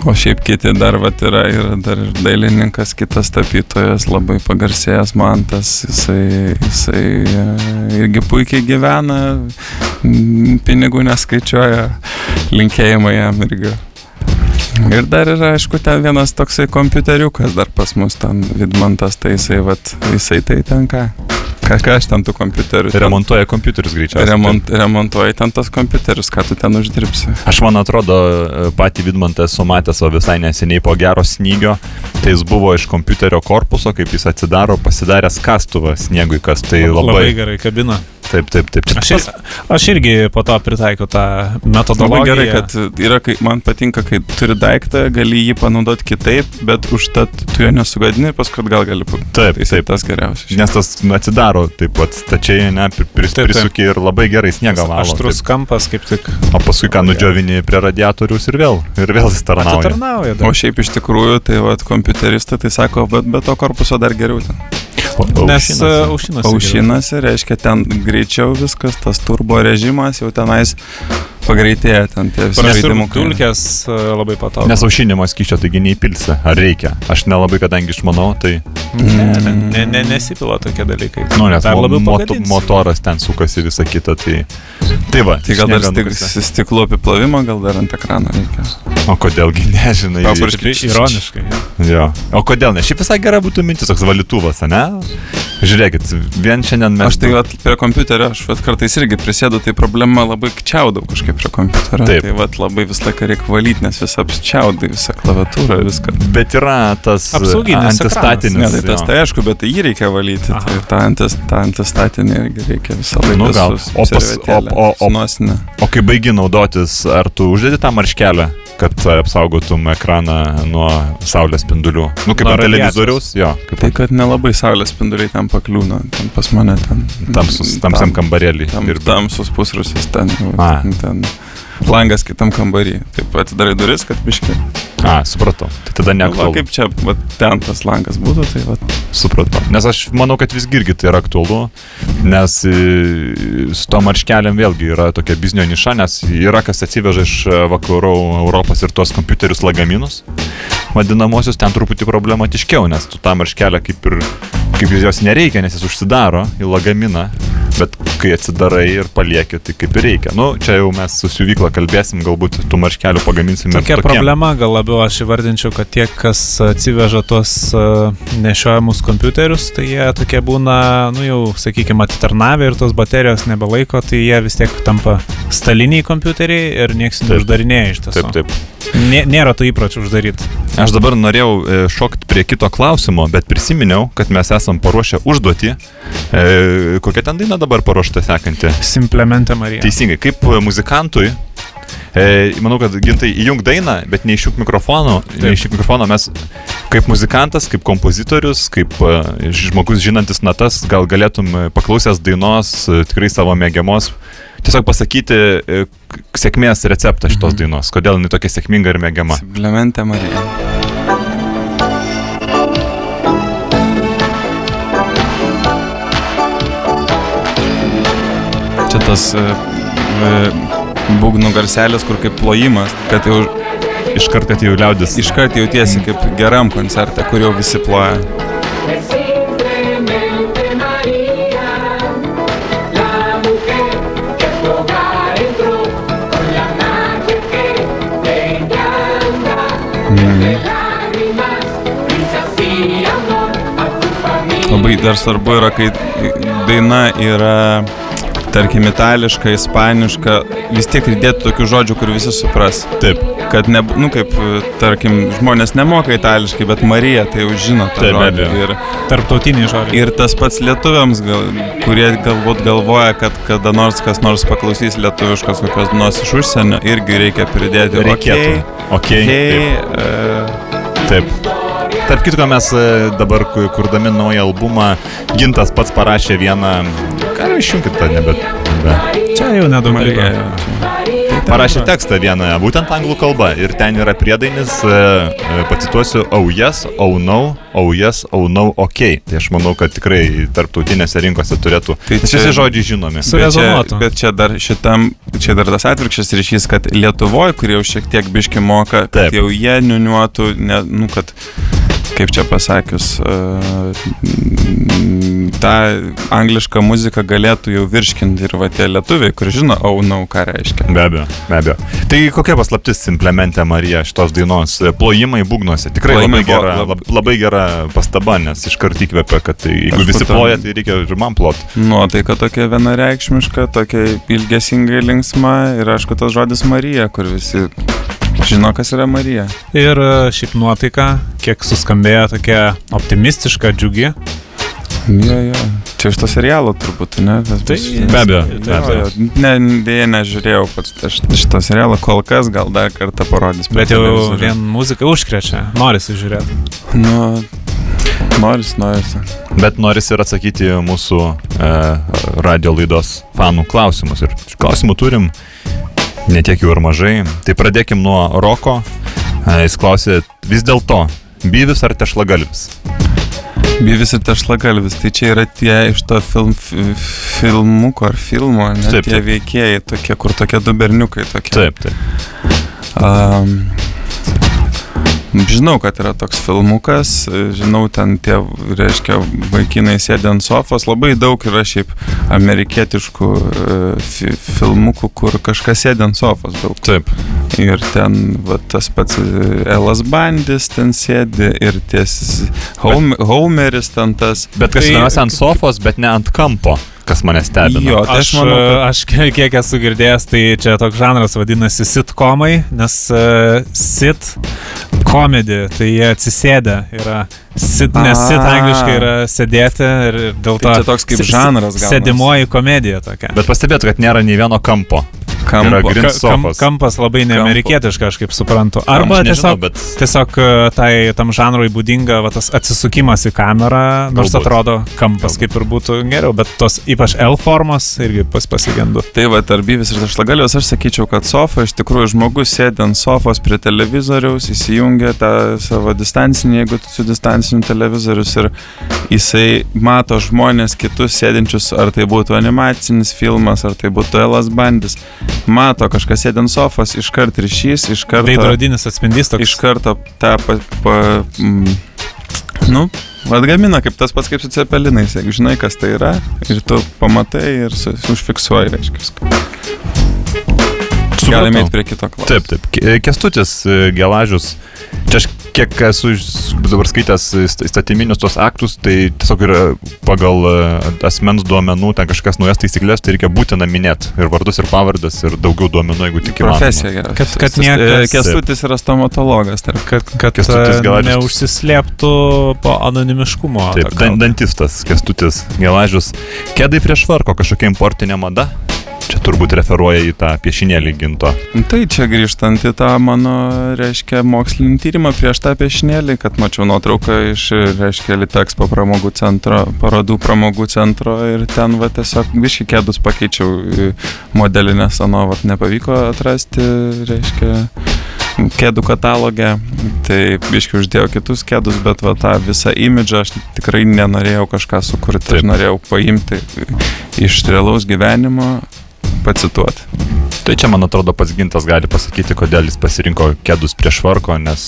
O šiaip kiti dar, va, yra, yra dar ir dailininkas, kitas tapytojas, labai pagarsėjęs man tas, jisai, jisai e, irgi puikiai gyvena, pinigų neskaičiuoja, linkėjimai jam irgi. Ir dar yra, aišku, ten vienas toksai kompiuteriukas dar pas mus, ten Vidmantas, tai jisai, vat, jisai tai ten ką. Ką, aš ten tų kompiuterių? Remontuoja kompiuterius greičiausiai. Remont, remontuoji ten tos kompiuterius, ką tu ten uždirbsi. Aš man atrodo, patį Vidmantą esu matęs, o visai neseniai po gero snygio, tai jis buvo iš kompiuterio korpuso, kaip jis atsidaro, pasidaręs kastuvą sniegui, kas tai Labai labai... gerai kabina. Taip, taip, taip. Čia Aš, ir, aš irgi po to pritaikau tą Labai metodologiją. gerai, kad yra, kai, man patinka, kai turi daiktą, gali jį panaudoti kitaip, bet užtat tu jo nesugadini, paskui gal gali Taip, pataisyti taip. tas geriausias. Nes tas atsidaro taip pat stačiai, ne, pri- pris, Taip, taip. prisuki ir labai gerai sniegą valo. Aštrus taip. kampas kaip tik. O paskui ką nudžiovini prie radiatorius ir vėl, ir vėl jis tarnauja. Atitarnauja. O šiaip iš tikrųjų, tai vat, kompiuteristai tai sako, bet be to korpuso dar geriau ten. Nes aušinasi. e, aušinasi. Aušinasi, reiškia, ten greičiau viskas, tas turbo režimas jau tenais pagreitėja, ten tie visi žaidimukai. dulkės e, labai patogu. Nes aušinimo skyščio taigi neįpilsi. Ar reikia? Aš nelabai, kadangi išmanau, tai... Ne, ne, ne, ne, nesipila tokie dalykai. Nu, nes Dar mo, labiau moto, pagadinsi. motoras ten sukasi visą kitą, tai... Tai va. Tai gal dar stik, nukasė. stiklų apiplovimą, gal dar ant ekrano reikia. O kodėlgi nežinai? Paprašyk. Taip, ironiškai. jo. Jo. O kodėl ne? Šiaip visai gera būtų mintis, toks valytuvas, ne? Žiūrėkit, vien šiandien mes... Aš tai vat, prie kompiuterio, aš vat, kartais irgi prisėdu, tai problema labai čiaudau kažkaip prie kompiuterio. Taip. Tai vat, labai visą laiką reikia valyti, nes visą apčiaudai, visą klaviatūrą, viską. Bet yra tas Apsauginis antistatinis. Ne, tai tas jo. tai aišku, bet tai jį reikia valyti. Aha. Tai tą, antis, tą antistatinį irgi reikia visą laiką. Nu, gal. O pas- o- o- o- nosine. O kai baigi naudotis, ar tu uždedi tą marškelę, kad apsaugotum ekraną nuo saulės spindulių? Nu, kaip Nuo ant televizoriaus, jo. Kaip Tai kad nelabai saulės spinduliai ten pakliūna, ten pas mane ten. tamsus, tamsiam kambarėlį. Tam, dirbi. tamsus pusrusis ten, A. ten, ten. Langas kitam kambarį. Taip atidarai duris, kad biškiai. A, supratau. Tai tada neaktualu. kaip čia, va, ten tas langas būtų, tai va. Supratau. Nes aš manau, kad visgi irgi tai yra aktualu, nes e, su to marškeliam vėlgi yra tokia biznio niša, nes yra kas atsiveža iš e, vakarų Europos ir tuos kompiuterius lagaminus, vadinamosius, ten truputį problematiškiau, nes tu tą marškelę kaip ir kaip jos nereikia, nes jis užsidaro į lagaminą, bet kai atsidarai ir palieki, tai kaip ir reikia. Nu, čia jau mes su siuvykla kalbėsim, galbūt tų marškelių pagaminsim Tokia problema gal labiau aš įvardinčiau, kad tie, kas atsiveža tuos uh, nešiojamus kompiuterius, tai jie tokie būna, nu jau, sakykime, atitarnavę ir tos baterijos nebelaiko, tai jie vis tiek tampa staliniai kompiuteriai ir nieks neuždarinėja iš tiesų. Taip, taip. Nė, nėra tų įpročių uždaryti. Aš dabar norėjau e, šokti prie kito klausimo, bet prisiminiau, kad mes esam paruošę užduotį. E, kokia ten daina dabar paruošta sekanti? Simplemente Marija. Teisingai, kaip e, muzikantui. E, manau, kad gintai įjung dainą, bet neišjung mikrofono. Neišjung mikrofono mes kaip muzikantas, kaip kompozitorius, kaip e, žmogus žinantis natas, gal galėtum e, paklausęs dainos, e, tikrai savo mėgiamos, tiesiog pasakyti e, sėkmės receptą šitos Mhm. dainos. Kodėl jinai tokia sėkminga ir mėgiama. Simplemente Marija. Tas e, e, būgnų garselis, kur kaip plojimas, kad jau Iškart, kad jau liaudis. Iškart jautiesi kaip geram koncerte, kur jau visi ploja. Labai dar svarbu yra, kai daina yra, tarkim, itališka, ispaniška, vis tiek įdėti tokių žodžių, kur visi supras. Taip. Kad, ne, nu kaip, tarkim, žmonės nemoka itališkai, bet Marija tai jau žino Taip, be žodį. abejo. Ir, Tarptautiniai žodžiai. ir tas pats lietuviams, gal, kurie galbūt galvoja, kad kada nors kas nors paklausys lietuviškos kokios nors iš užsienio, irgi reikia pridėti. Reikėtų. Okay, Ok. okay, Taip. uh, Taip. Tarp kitko, mes e, dabar ku- kurdami naują albumą, Gintas pats parašė vieną, gal išjungit tą, nebet. Be. Čia jau nedaug liko. Marija. Parašė tekstą vieną, būtent anglų kalba. Ir ten yra priedainis, e, e, pacituosiu, oh yes, oh no, oh yes, oh no, ok. Tai aš manau, kad tikrai tarptautinėse rinkose turėtų. Tai čia- šie žodžiai žinomi. Bet čia, bet čia dar šitam, čia dar tas atvirkščias ryšys, kad Lietuvoje, kurie jau šiek tiek biški moka, kad Taip. jau jie niuniuotų, ne, nu, kad, kaip čia pasakius, uh, tą anglišką muziką galėtų jau virškinti ir va tie lietuviai, kur žino, au, oh, nau, ką reiškia. Be abejo, be abejo. Tai kokia paslaptis implemente Marija šitos dainos? Plojimai būgnuose. Tikrai Plojimai labai gera, lab- lab, labai gera pastaba, nes iškart įkvėpia, kad tai, jeigu Aš visi ploja, tai reikia ir man plot. Nuotaika tokia vienareikšmiška, tokia ilgesingai linksma ir aišku tas žodis Marija, kur visi žino, kas yra Marija. Ir e, šiaip nuotaika, kiek suskambėjo tokia optimistiška, džiugi. Jo, jo. Čia iš to serialo turbūt, ne? Tas Tai- bus- Be abejo, be Jo, abejo. jo. Ne, dėja nežiūrėjau pats šito serialo, kol kas gal dar kartą parodys. Bet jau televizorių. vien muzika užkrečia, norisi žiūrėti. Nu, noris, noris. Bet noris ir atsakyti mūsų e, radio laidos fanų klausimus. Ir klausimų turim netiek jų ir mažai. Tai pradėkim nuo Roko. E, jis klausė vis dėlto, byvis ar tešlagalvis? Byvis ir tešlagalvis, tai čia yra tie iš to film, fi- filmuko ar filmo, ne? Taip, tie taip. veikėjai, tokie, kur tokie du berniukai tokie. Taip, taip. Um, žinau, kad yra toks filmukas, žinau, ten tie, reiškia, vaikinai sėdi ant sofos, labai daug yra šiaip amerikietiškų e, fi, filmukų, kur kažkas sėdi ant sofos daug. Taip. Ir ten va, tas pats e, Elas Bandis ten sėdi ir ties Home, Homeris ten tas. Bet kas Tai- įdomiausia ant sofos, bet ne ant kampo, kas mane stebina. Jo, tai Aš, aš manau, kad aš kiek esu girdėjęs, tai čia toks žanras vadinasi sitcomai, nes uh, sit komedija, tai jie atsisėdę yra. Sit, nes sit angliškai yra sėdėti ir dėl to... Tai čia toks kaip žanras. Sėdimoji komedija tokia. Bet pastebėt, kad nėra nei vieno kampo. Kampo. kam, kampas labai Kampo. neamerikietiška, aš kaip suprantu. Arba nežinau, tiesiog, bet tiesiog e, tai tam žanrui būdinga va, tas atsisukimas į kamerą, nors Galbūt. atrodo kampas kaip ir būtų geriau, bet tos ypač L formos irgi pas pasigendu. Tai va, tarp byvis ir tašlagalios aš sakyčiau, kad sofa iš tikrųjų žmogus sėdi ant sofos prie televizoriaus, įsijungia tą savo distancinį, jeigu su distanciniu televizorius ir jisai mato žmonės kitus sėdinčius, ar tai būtų animacinis filmas, ar tai būtų Elas Bandis. Mato kažkas sėdi ant sofos, iškart ryšys, iš karto... Veidrodinis atspindys toks. Iš karto tą pa, pa, mm, nu, atgamina kaip tas pats kaip su cepelinais, jeigu žinai, kas tai yra, ir tu pamatai ir su, užfiksuoji, reiškia. Galime eiti prie kito klausimo. Taip, taip. Ke- Kestutis e, Gelažius. Čia aš kiek esu dabar skaitęs įst- įstatyminius tos aktus, tai tiesiog yra pagal e, asmens duomenų ten kažkas naujas taisyklės, tai reikia būtina minėti ir vardus, ir pavardas, ir daugiau duomenų, jeigu tik įmanoma. Profesija gera. Kad- kad niekas- Kęstutis yra stomatologas. Tarp. Kad, kad Kęstutis e, Gelažius. neužsislėptų po anonimiškumo. Taip, dan, dantistas Kestutis Gelažius. Kėdai prieš varko kažkokia importinė mada. Čia turbūt referuoja į tą piešinėlį ginto. Tai čia grįžtant į tą mano, reiškia, mokslinį tyrimą prieš tą piešinėlį, kad mačiau nuotrauką iš, reiškia, Litexpo pramogų centro, parodų pramogų centro ir ten va tiesiog viški kėdus pakeičiau modelį, nes ano vat nepavyko atrasti, reiškia, kėdų katalogę. Tai biški uždėjau kitus kėdus, bet va tą visą imidžą aš tikrai nenorėjau kažką sukurti, Taip. aš norėjau paimti iš realaus gyvenimo, pacituoti. Tai čia, man atrodo, pats gintas gali pasakyti, kodėl jis pasirinko kėdus prieš varko, nes,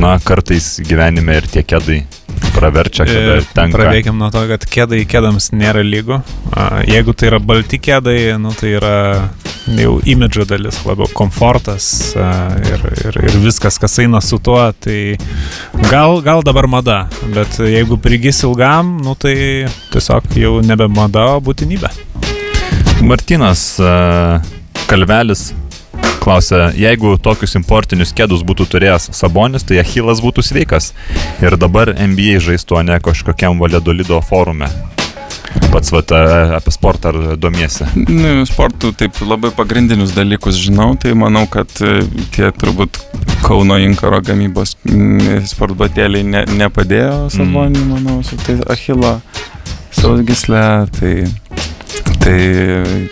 na, kartais gyvenime ir tie kėdai praverčia, kada Ir tenka. Pradėkim nuo to, kad kėdai kėdams nėra lygų. A, Jeigu tai yra balti kėdai, nu, tai yra jau imidžo dalis, labiau komfortas ir, ir, ir viskas, kas eina su tuo, tai gal, gal dabar mada, bet jeigu prigis ilgam, nu, tai tiesiog jau nebe mada, o būtinybė. Martinas e, Kalvelis klausia, jeigu tokius importinius kėdus būtų turėjęs Sabonis, tai Achilas būtų sveikas ir dabar NBA žaistų, o ne kažkokiam Valedolido forume. Pats vat, e, apie sportą ar domiesi? Nu, sportų taip labai pagrindinius dalykus žinau, tai manau, kad e, tie turbūt Kauno inkaro gamybos mm, sportbatėliai ne, nepadėjo Saboniui, manau, su tai Achilo saugisle, tai, tai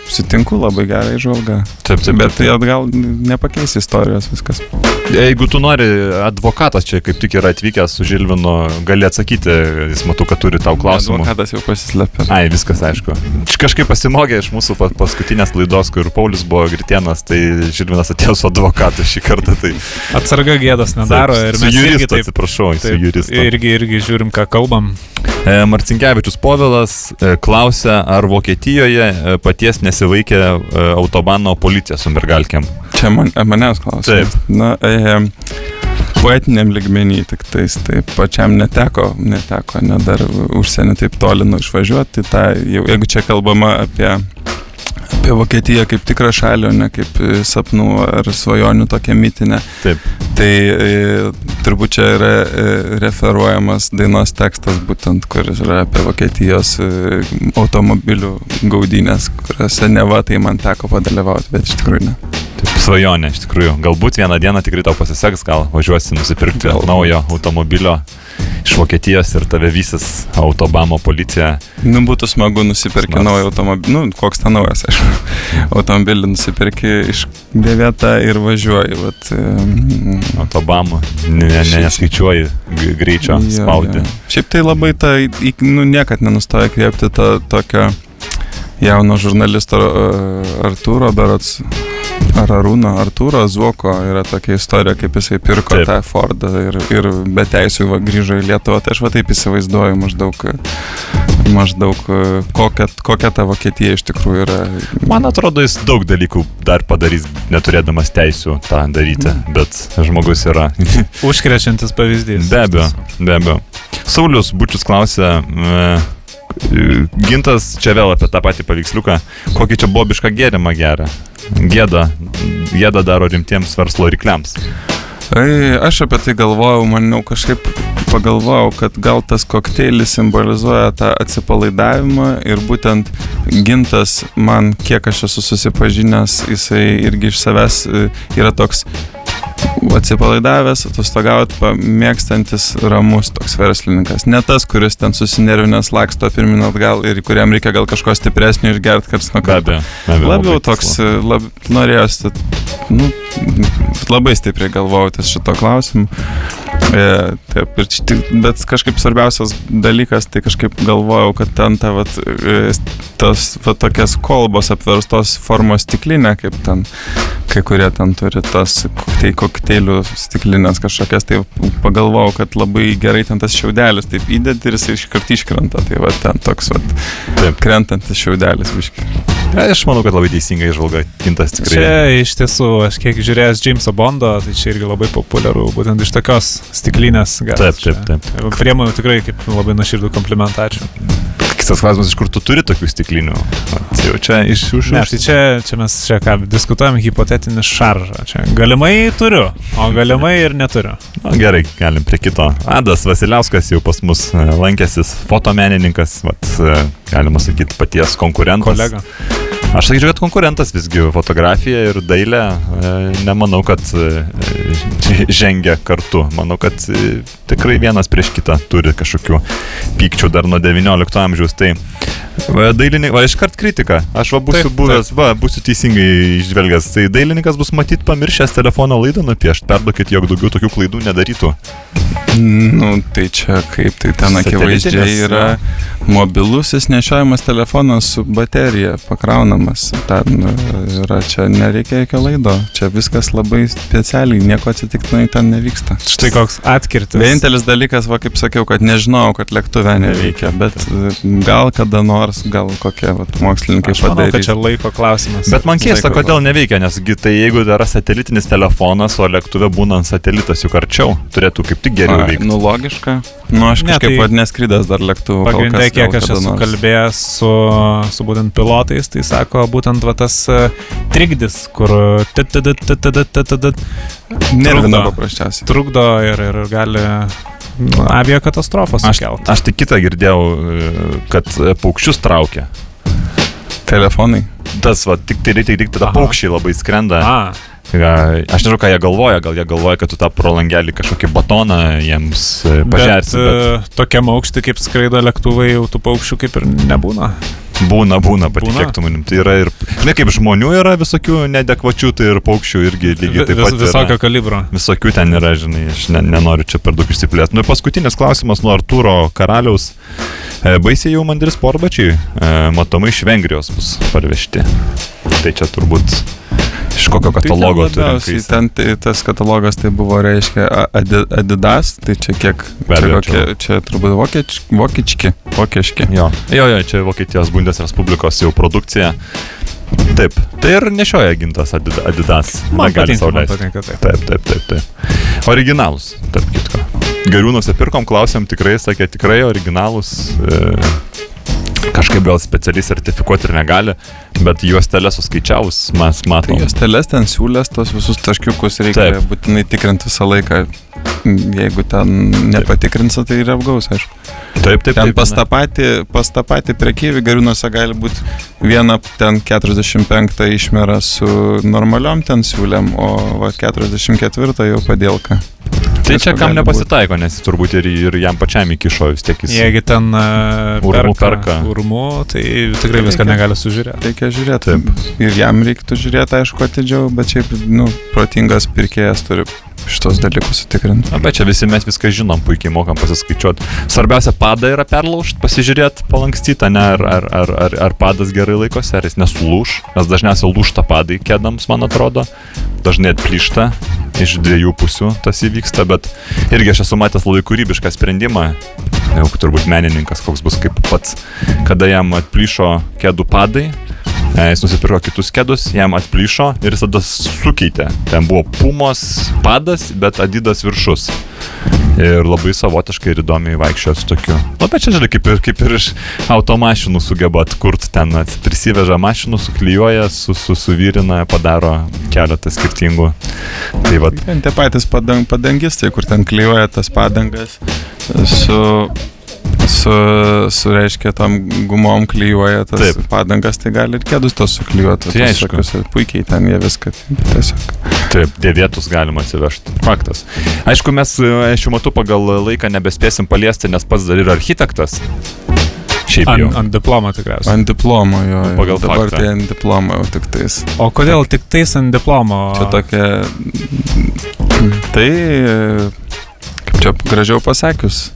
sutinku labai gerai žvalga. Taip, taip, Bet tai atgal nepakeis istorijos viskas. Jeigu tu nori, advokatas čia kaip tik yra atvykęs su Žilvinu, gali atsakyti, jis matau, kad turi tau klausimų. Advokatas jau pasislėpė. Ai, viskas aišku. Kažkaip pasimokė iš mūsų pa- paskutinės laidos, kur Paulius buvo Gritienas, tai Žilvinas atėjo su advokatu šį kartą. Tai Atsarga gėdas nedaro ir su mes irgi juristu, taip, atsiprašau, su taip juristu. irgi, irgi žiūrim, ką kalbam. E, Marcinkievičius Povilas e, klausia, ar Vokietijoje e, paties nesivaikė autobano policija su mergalkiam. Čia man, manęs klausimas. Taip. Na, e, poetiniam ligmenį tik tais, tai pačiam neteko, neteko, ne dar užsienį taip toli nu išvažiuoti, tai jau, jeigu čia kalbama apie, apie Vokietiją kaip tikrą šalį, o ne kaip e, sapnų ar svajonių tokią mitinę, Taip. tai e, turbūt čia yra e, referuojamas dainos tekstas būtent, kuris yra apie Vokietijos e, automobilių gaudynės, kuriuose neva tai man teko padalyvauti, bet iš tikrųjų ne. Taip, svajonė, iš tikrųjų. Galbūt vieną dieną tikrai tau pasiseks, gal važiuosi nusipirkti Galbūt. naujo automobilio iš Vokietijos ir tave vysis autobamo policija. Nu, būtų smagu nusipirkti naują automobilį, nu, koks ten naujas, aišku. Automobilį nusipirki iš dėvietą ir važiuoji, vat. em, Autobamo, ne, ne, ne, neskaičiuoji greičio, jo, spaudi. jo. Šiaip tai labai ta, nu, niekad nenustoja kreipti to tokio jauno žurnalisto uh, Artūro Berots. Ar Arūno, Artūro Zuoko yra tokia istorija, kaip jisai pirko Taip. taip. tą Fordą ir, ir be teisų va, grįžo į Lietuvą. Tai aš va taip įsivaizduoju maždaug, maždaug e, kokia, kokia ta Vokietija iš tikrųjų yra. Man atrodo, jis daug dalykų dar padarys, neturėdamas teisų tą daryti, bet žmogus yra. Užkrečiantis pavyzdys. Be abejo, be abejo. Saulis Bučius klausė, e, Gintas čia vėl apie tą patį paveiksliuką, kokį čia bobišką gėrimą geria. Gėda, gėda daro rimtiems verslo rykliams. Ai, aš apie tai galvojau, maniau kažkaip pagalvojau, kad gal tas kokteilis simbolizuoja tą atsipalaidavimą ir būtent gintas man, kiek aš esu susipažinęs, jisai irgi iš savęs e, yra toks atsipalaidavęs, atostogauti, mėgstantis ramus toks verslininkas. Ne tas, kuris ten susinervinęs laksto pirmin atgal ir kuriam reikia gal kažko stipresnio išgerti karts nuo karto. Labiau toks, lab, norėjosi, nu, labai stipriai galvojau ties šito klausimu. E, taip, ir bet kažkaip svarbiausias dalykas, tai kažkaip galvojau, kad ten ta, vat, e, tos, va, tokias kolbos apverstos formos stiklinė, kaip ten, kai kurie ten turi tas koktei, kokteilių stiklinės kažkokias, tai pagalvojau, kad labai gerai ten tas šiaudelis, taip įdedi ir jis iškart iškrenta, tai va ten toks, va, Taip. krentantis šiaudelis, biškai. Ja, aš manau, kad labai teisingai žvalga Gintas tikrai. Čia iš tiesų, aš kiek žiūrėjęs Jameso Bondo, tai čia irgi labai populiaru, būtent iš tokios stiklinės. galit Taip, taip, taip. Priemu tikrai kaip labai nuoširdų komplimentą, ačiū. Kitas klausimas, iš kur tu turi tokių stiklinių? Vat Jau čia iš už. Ne, tai čia, čia mes čia ką, diskutuojam hipotetinį šaržą. Čia galimai turiu, o galimai ir neturiu. Na, gerai, galim prie kito. Adas Vasiliauskas jau pas mus e, lankęsis, fotomenininkas, vat, e, galima sakyti, paties konkurentas. Kolega. Aš sakyčiau, kad konkurentas visgi fotografija ir dailė, e, nemanau, kad e, e, žengia kartu. Manau, kad tikrai vienas prieš kitą turi kažkokių pykčių dar nuo XIX amžiaus. Tai dailininkas, va, iškart kritika. Aš va būsiu Taip, buvęs, va, būsiu teisingai išvelgęs. Tai dailininkas bus matyt pamiršęs telefono laidą nupiešti. Perduokit, jog daugiau tokių klaidų nedarytų. Nu, tai čia kaip tai ten akivaizdžiai yra mobilusis nešiojamas telefonas su baterija pakraunamas. Ten e, yra, čia nereikia jokio laido. Čia viskas labai specialiai, nieko atsitiktinai ten nevyksta. Štai koks atkirtis. Vienintelis dalykas, va kaip sakiau, kad nežinau, kad lėktuve neveikia, bet e, gal kada nors, gal kokie va, mokslininkai Aš manau, kad padarys. čia laiko klausimas. Bet man keista, kodėl neveikia, nes gi tai jeigu yra satelitinis telefonas, o lėktuve būnant satelitas juk arčiau, turėtų kaip tik geriau Ai, veikti. Nu, logiška. Nu, aš Ne, kažkaip tai tai vad neskridęs dar lėktuvu. kol Pagrindai, kiek aš esu nors. kalbėjęs su, su būtent pilotais, tai sako būtent va tas e, trikdis, kur Nervina trukdo. paprasčiausiai. trukdo ir, ir gali nu, aviakatastrofą Aš, sukelti. aš tik kitą girdėjau, e, kad e, paukščius traukia. Telefonai. Tas, va, tik tai reikia, tik tada paukščiai labai skrenda. A, Aš nežinau, ką jie galvoja, gal jie galvoja, kad tu tą pro langelį kažkokį batoną jiems e, pažersi. Bet, bet tokiam aukštį, kaip skraido lėktuvai, jau tų paukščių kaip ir nebūna. Būna, būna, patikėk tu manim. Tai yra ir, žinai, kaip žmonių yra visokių nedekvačių, tai ir paukščių irgi lygiai taip Vis, pat. visokio Yra. kalibro. Visokių ten yra, žinai, aš ne, nenoriu čia per daug išsiplėsti. Nu ir paskutinis klausimas nuo Artūro karaliaus. E, baisiai jau mandri sportbačiai, e, matomai iš Vengrijos bus parvežti. Tai čia turbūt iš kokio katalogo tai ten turim. labiausiai ten tai, tas katalogas tai buvo, reiškia, Adidas, tai čia kiek, Be čia, abejo, kokie, čia turbūt vokieč, vokiečki, vokieški. Jo, jo, jo, čia Vokietijos Bundes Respublikos jau produkcija. Taip, tai ir nešioja gintas Adid- Adidas. Man patinka, man patinka taip. Taip, taip, taip, taip. Originalus, tarp kitko. Garių nusipirkom, klausėm tikrai, sakė tikrai originalus. E, kažkaip gal specialiai sertifikuoti ir negali, bet juos telę suskaičiavus mes Tai matom. jos teles ten siūlės, tos visus taškiukus reikia. Taip. būtinai tikrinti visą laiką. Jeigu ten nepatikrinsi, tai ir apgaus, aišku. Taip, taip, Ten taip. pas tą patį, pas tą patį prekyvį gariūnuose gali būti viena ten 45 išmera su normaliom ten siūlėm, o va, 44 jau padėlka. Tai čia kam nepasitaiko, nes turbūt ir, ir jam pačiam įkišo vis tiek jis. Jeigu ten uh, Urmu perka. urmu, tai tikrai viską negali sužiūrėti. Reikia žiūrėti. Taip. Ir jam reiktų žiūrėti, aišku, atidžiau, bet šiaip, nu, protingas pirkėjas turi šitos dalykus sutikrinti. Na, bet čia visi mes viską žinom, puikiai mokam pasiskaičiuoti. Svarbiausia, padą yra perlaužti, pasižiūrėti, palankstyti, ne, ar, ar, ar, ar, ar padas gerai laikosi, ar jis nesulūž, nes dažniausiai lūžta padai kėdams, man atrodo, dažnai atplyšta, iš dviejų pusių tas įvyksta, bet irgi aš esu matęs labai kūrybišką sprendimą, jau turbūt menininkas koks bus kaip pats, kada jam atplyšo kėdų padai, Jis nusipirko kitus kėdus, jam atplyšo ir jis tada sukeitė. Ten buvo pumos padas, bet adidas viršus. Ir labai savotiškai ir įdomiai vaikščiojo su tokiu. Na, bet čia, žinai, kaip ir, kaip ir iš automašinų sugeba atkurti ten, prisiveža mašinų, suklyjuoja, su, su, padaro keletą skirtingų. Tai va, Ten tie patys padang, padangistai, kur ten klyjuoja tas padangas su, su, su reiškia, tam gumom klyjuoja tas Taip. Padangas, tai gali ir kėdus tos suklyjuoti. Tai aišku. tokius ir puikiai ten jie viską tiesiog. Taip, dėvėtus galima atsivežti. Faktas. Aišku, mes e, šiuo metu pagal laiką nebespėsim paliesti, nes pats dar yra architektas. Šiaip jau. Ant, ant diplomo tikriausiai. Ant diplomo jo. jo. Pagal dabar faktą. tai ant diplomo jau tik tais. O kodėl tik tais ant diplomo? Čia tokia. Tai. e, Kaip čia gražiau pasakius.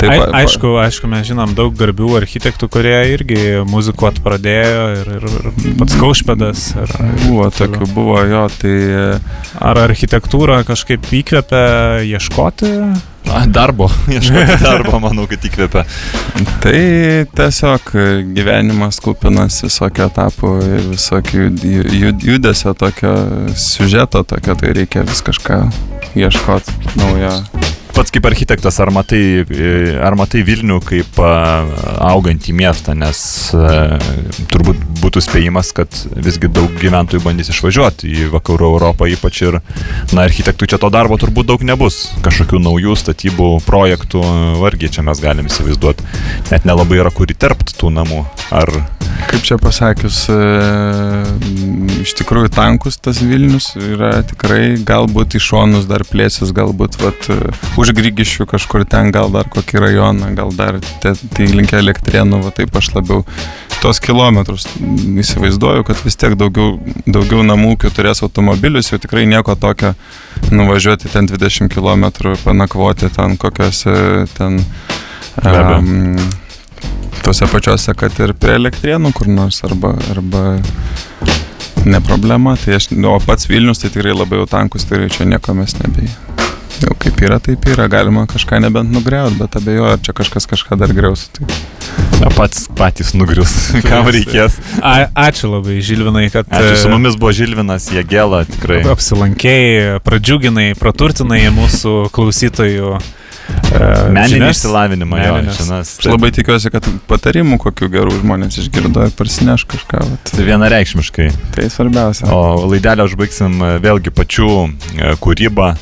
Ai, pa- pa- aišku, aišku, mes žinom daug garbių architektų, kurie irgi muzikuot pradėjo ir, ir, ir pats Kaušpedas. Ir, Buvo taip tokių, buvo jo, tai Ar architektūra kažkaip įkvepia ieškoti? A, Darbo, ieškoti darbo, manau, kad įkvepia. Tai tiesiog gyvenimas kupinas visokio etapų ir visokio ju- ju- judesio tokio, siužeto tokio, tai reikia vis kažką ieškoti naujo. Pats kaip architektas, ar matai, e, ar matai Vilnių kaip a, augantį miestą, nes a, turbūt būtų spėjimas, kad visgi daug gyventojų bandys išvažiuoti į vakarų Europą, ypač ir, na, architektų čia to darbo turbūt daug nebus. Kažkokių naujų statybų, projektų, vargiai čia mes galim įsivaizduoti. Net nelabai yra kur įterpti tų namų. Ar Kaip čia pasakius, e, iš tikrųjų tankus tas Vilnius yra tikrai, galbūt į šonus dar plėsis, galbūt vat, už Grygišių kažkur ten, gal dar kokį rajoną, gal dar tai linkia elektrienų, va taip aš labiau tos kilometrus. Įsivaizduoju, kad vis tiek daugiau, daugiau namų ūkių turės automobilius, jau tikrai nieko tokio nuvažiuoti ten 20 km, panakvoti ten kokiose ten... Um, tose pačiose, kad ir prie elektrienų kur nors arba, arba ne problema. Tai aš, o pats Vilnius tai tikrai labai jau tankus, tai čia nieko mes nebei. Jau kaip yra, taip yra, galima kažką nebent nugriauti, bet abejoju, ar čia kažkas kažką dar griaus. Tai... Ja, pats patys nugrius, kam reikės. A, ačiū labai, Žilvinai, kad... Ačiū, su mumis buvo Žilvinas Jėgela, tikrai. Apsilankėjai, pradžiuginai, praturtinai mūsų klausytojų Meninį išsilavinimą jo. Šinas, Aš labai tikiuosi, kad patarimų kokių gerų žmonės išgirdo ir parsineš kažką. Vat. Tai vienareikšmiškai. Tai svarbiausia. O laidelę užbaigsim vėlgi pačių kūrybą,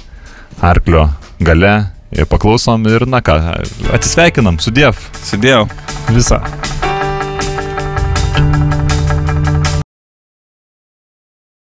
arklio gale. Paklausom ir, na ką, atsisveikinam, sudėv. Sudėjau. Visą.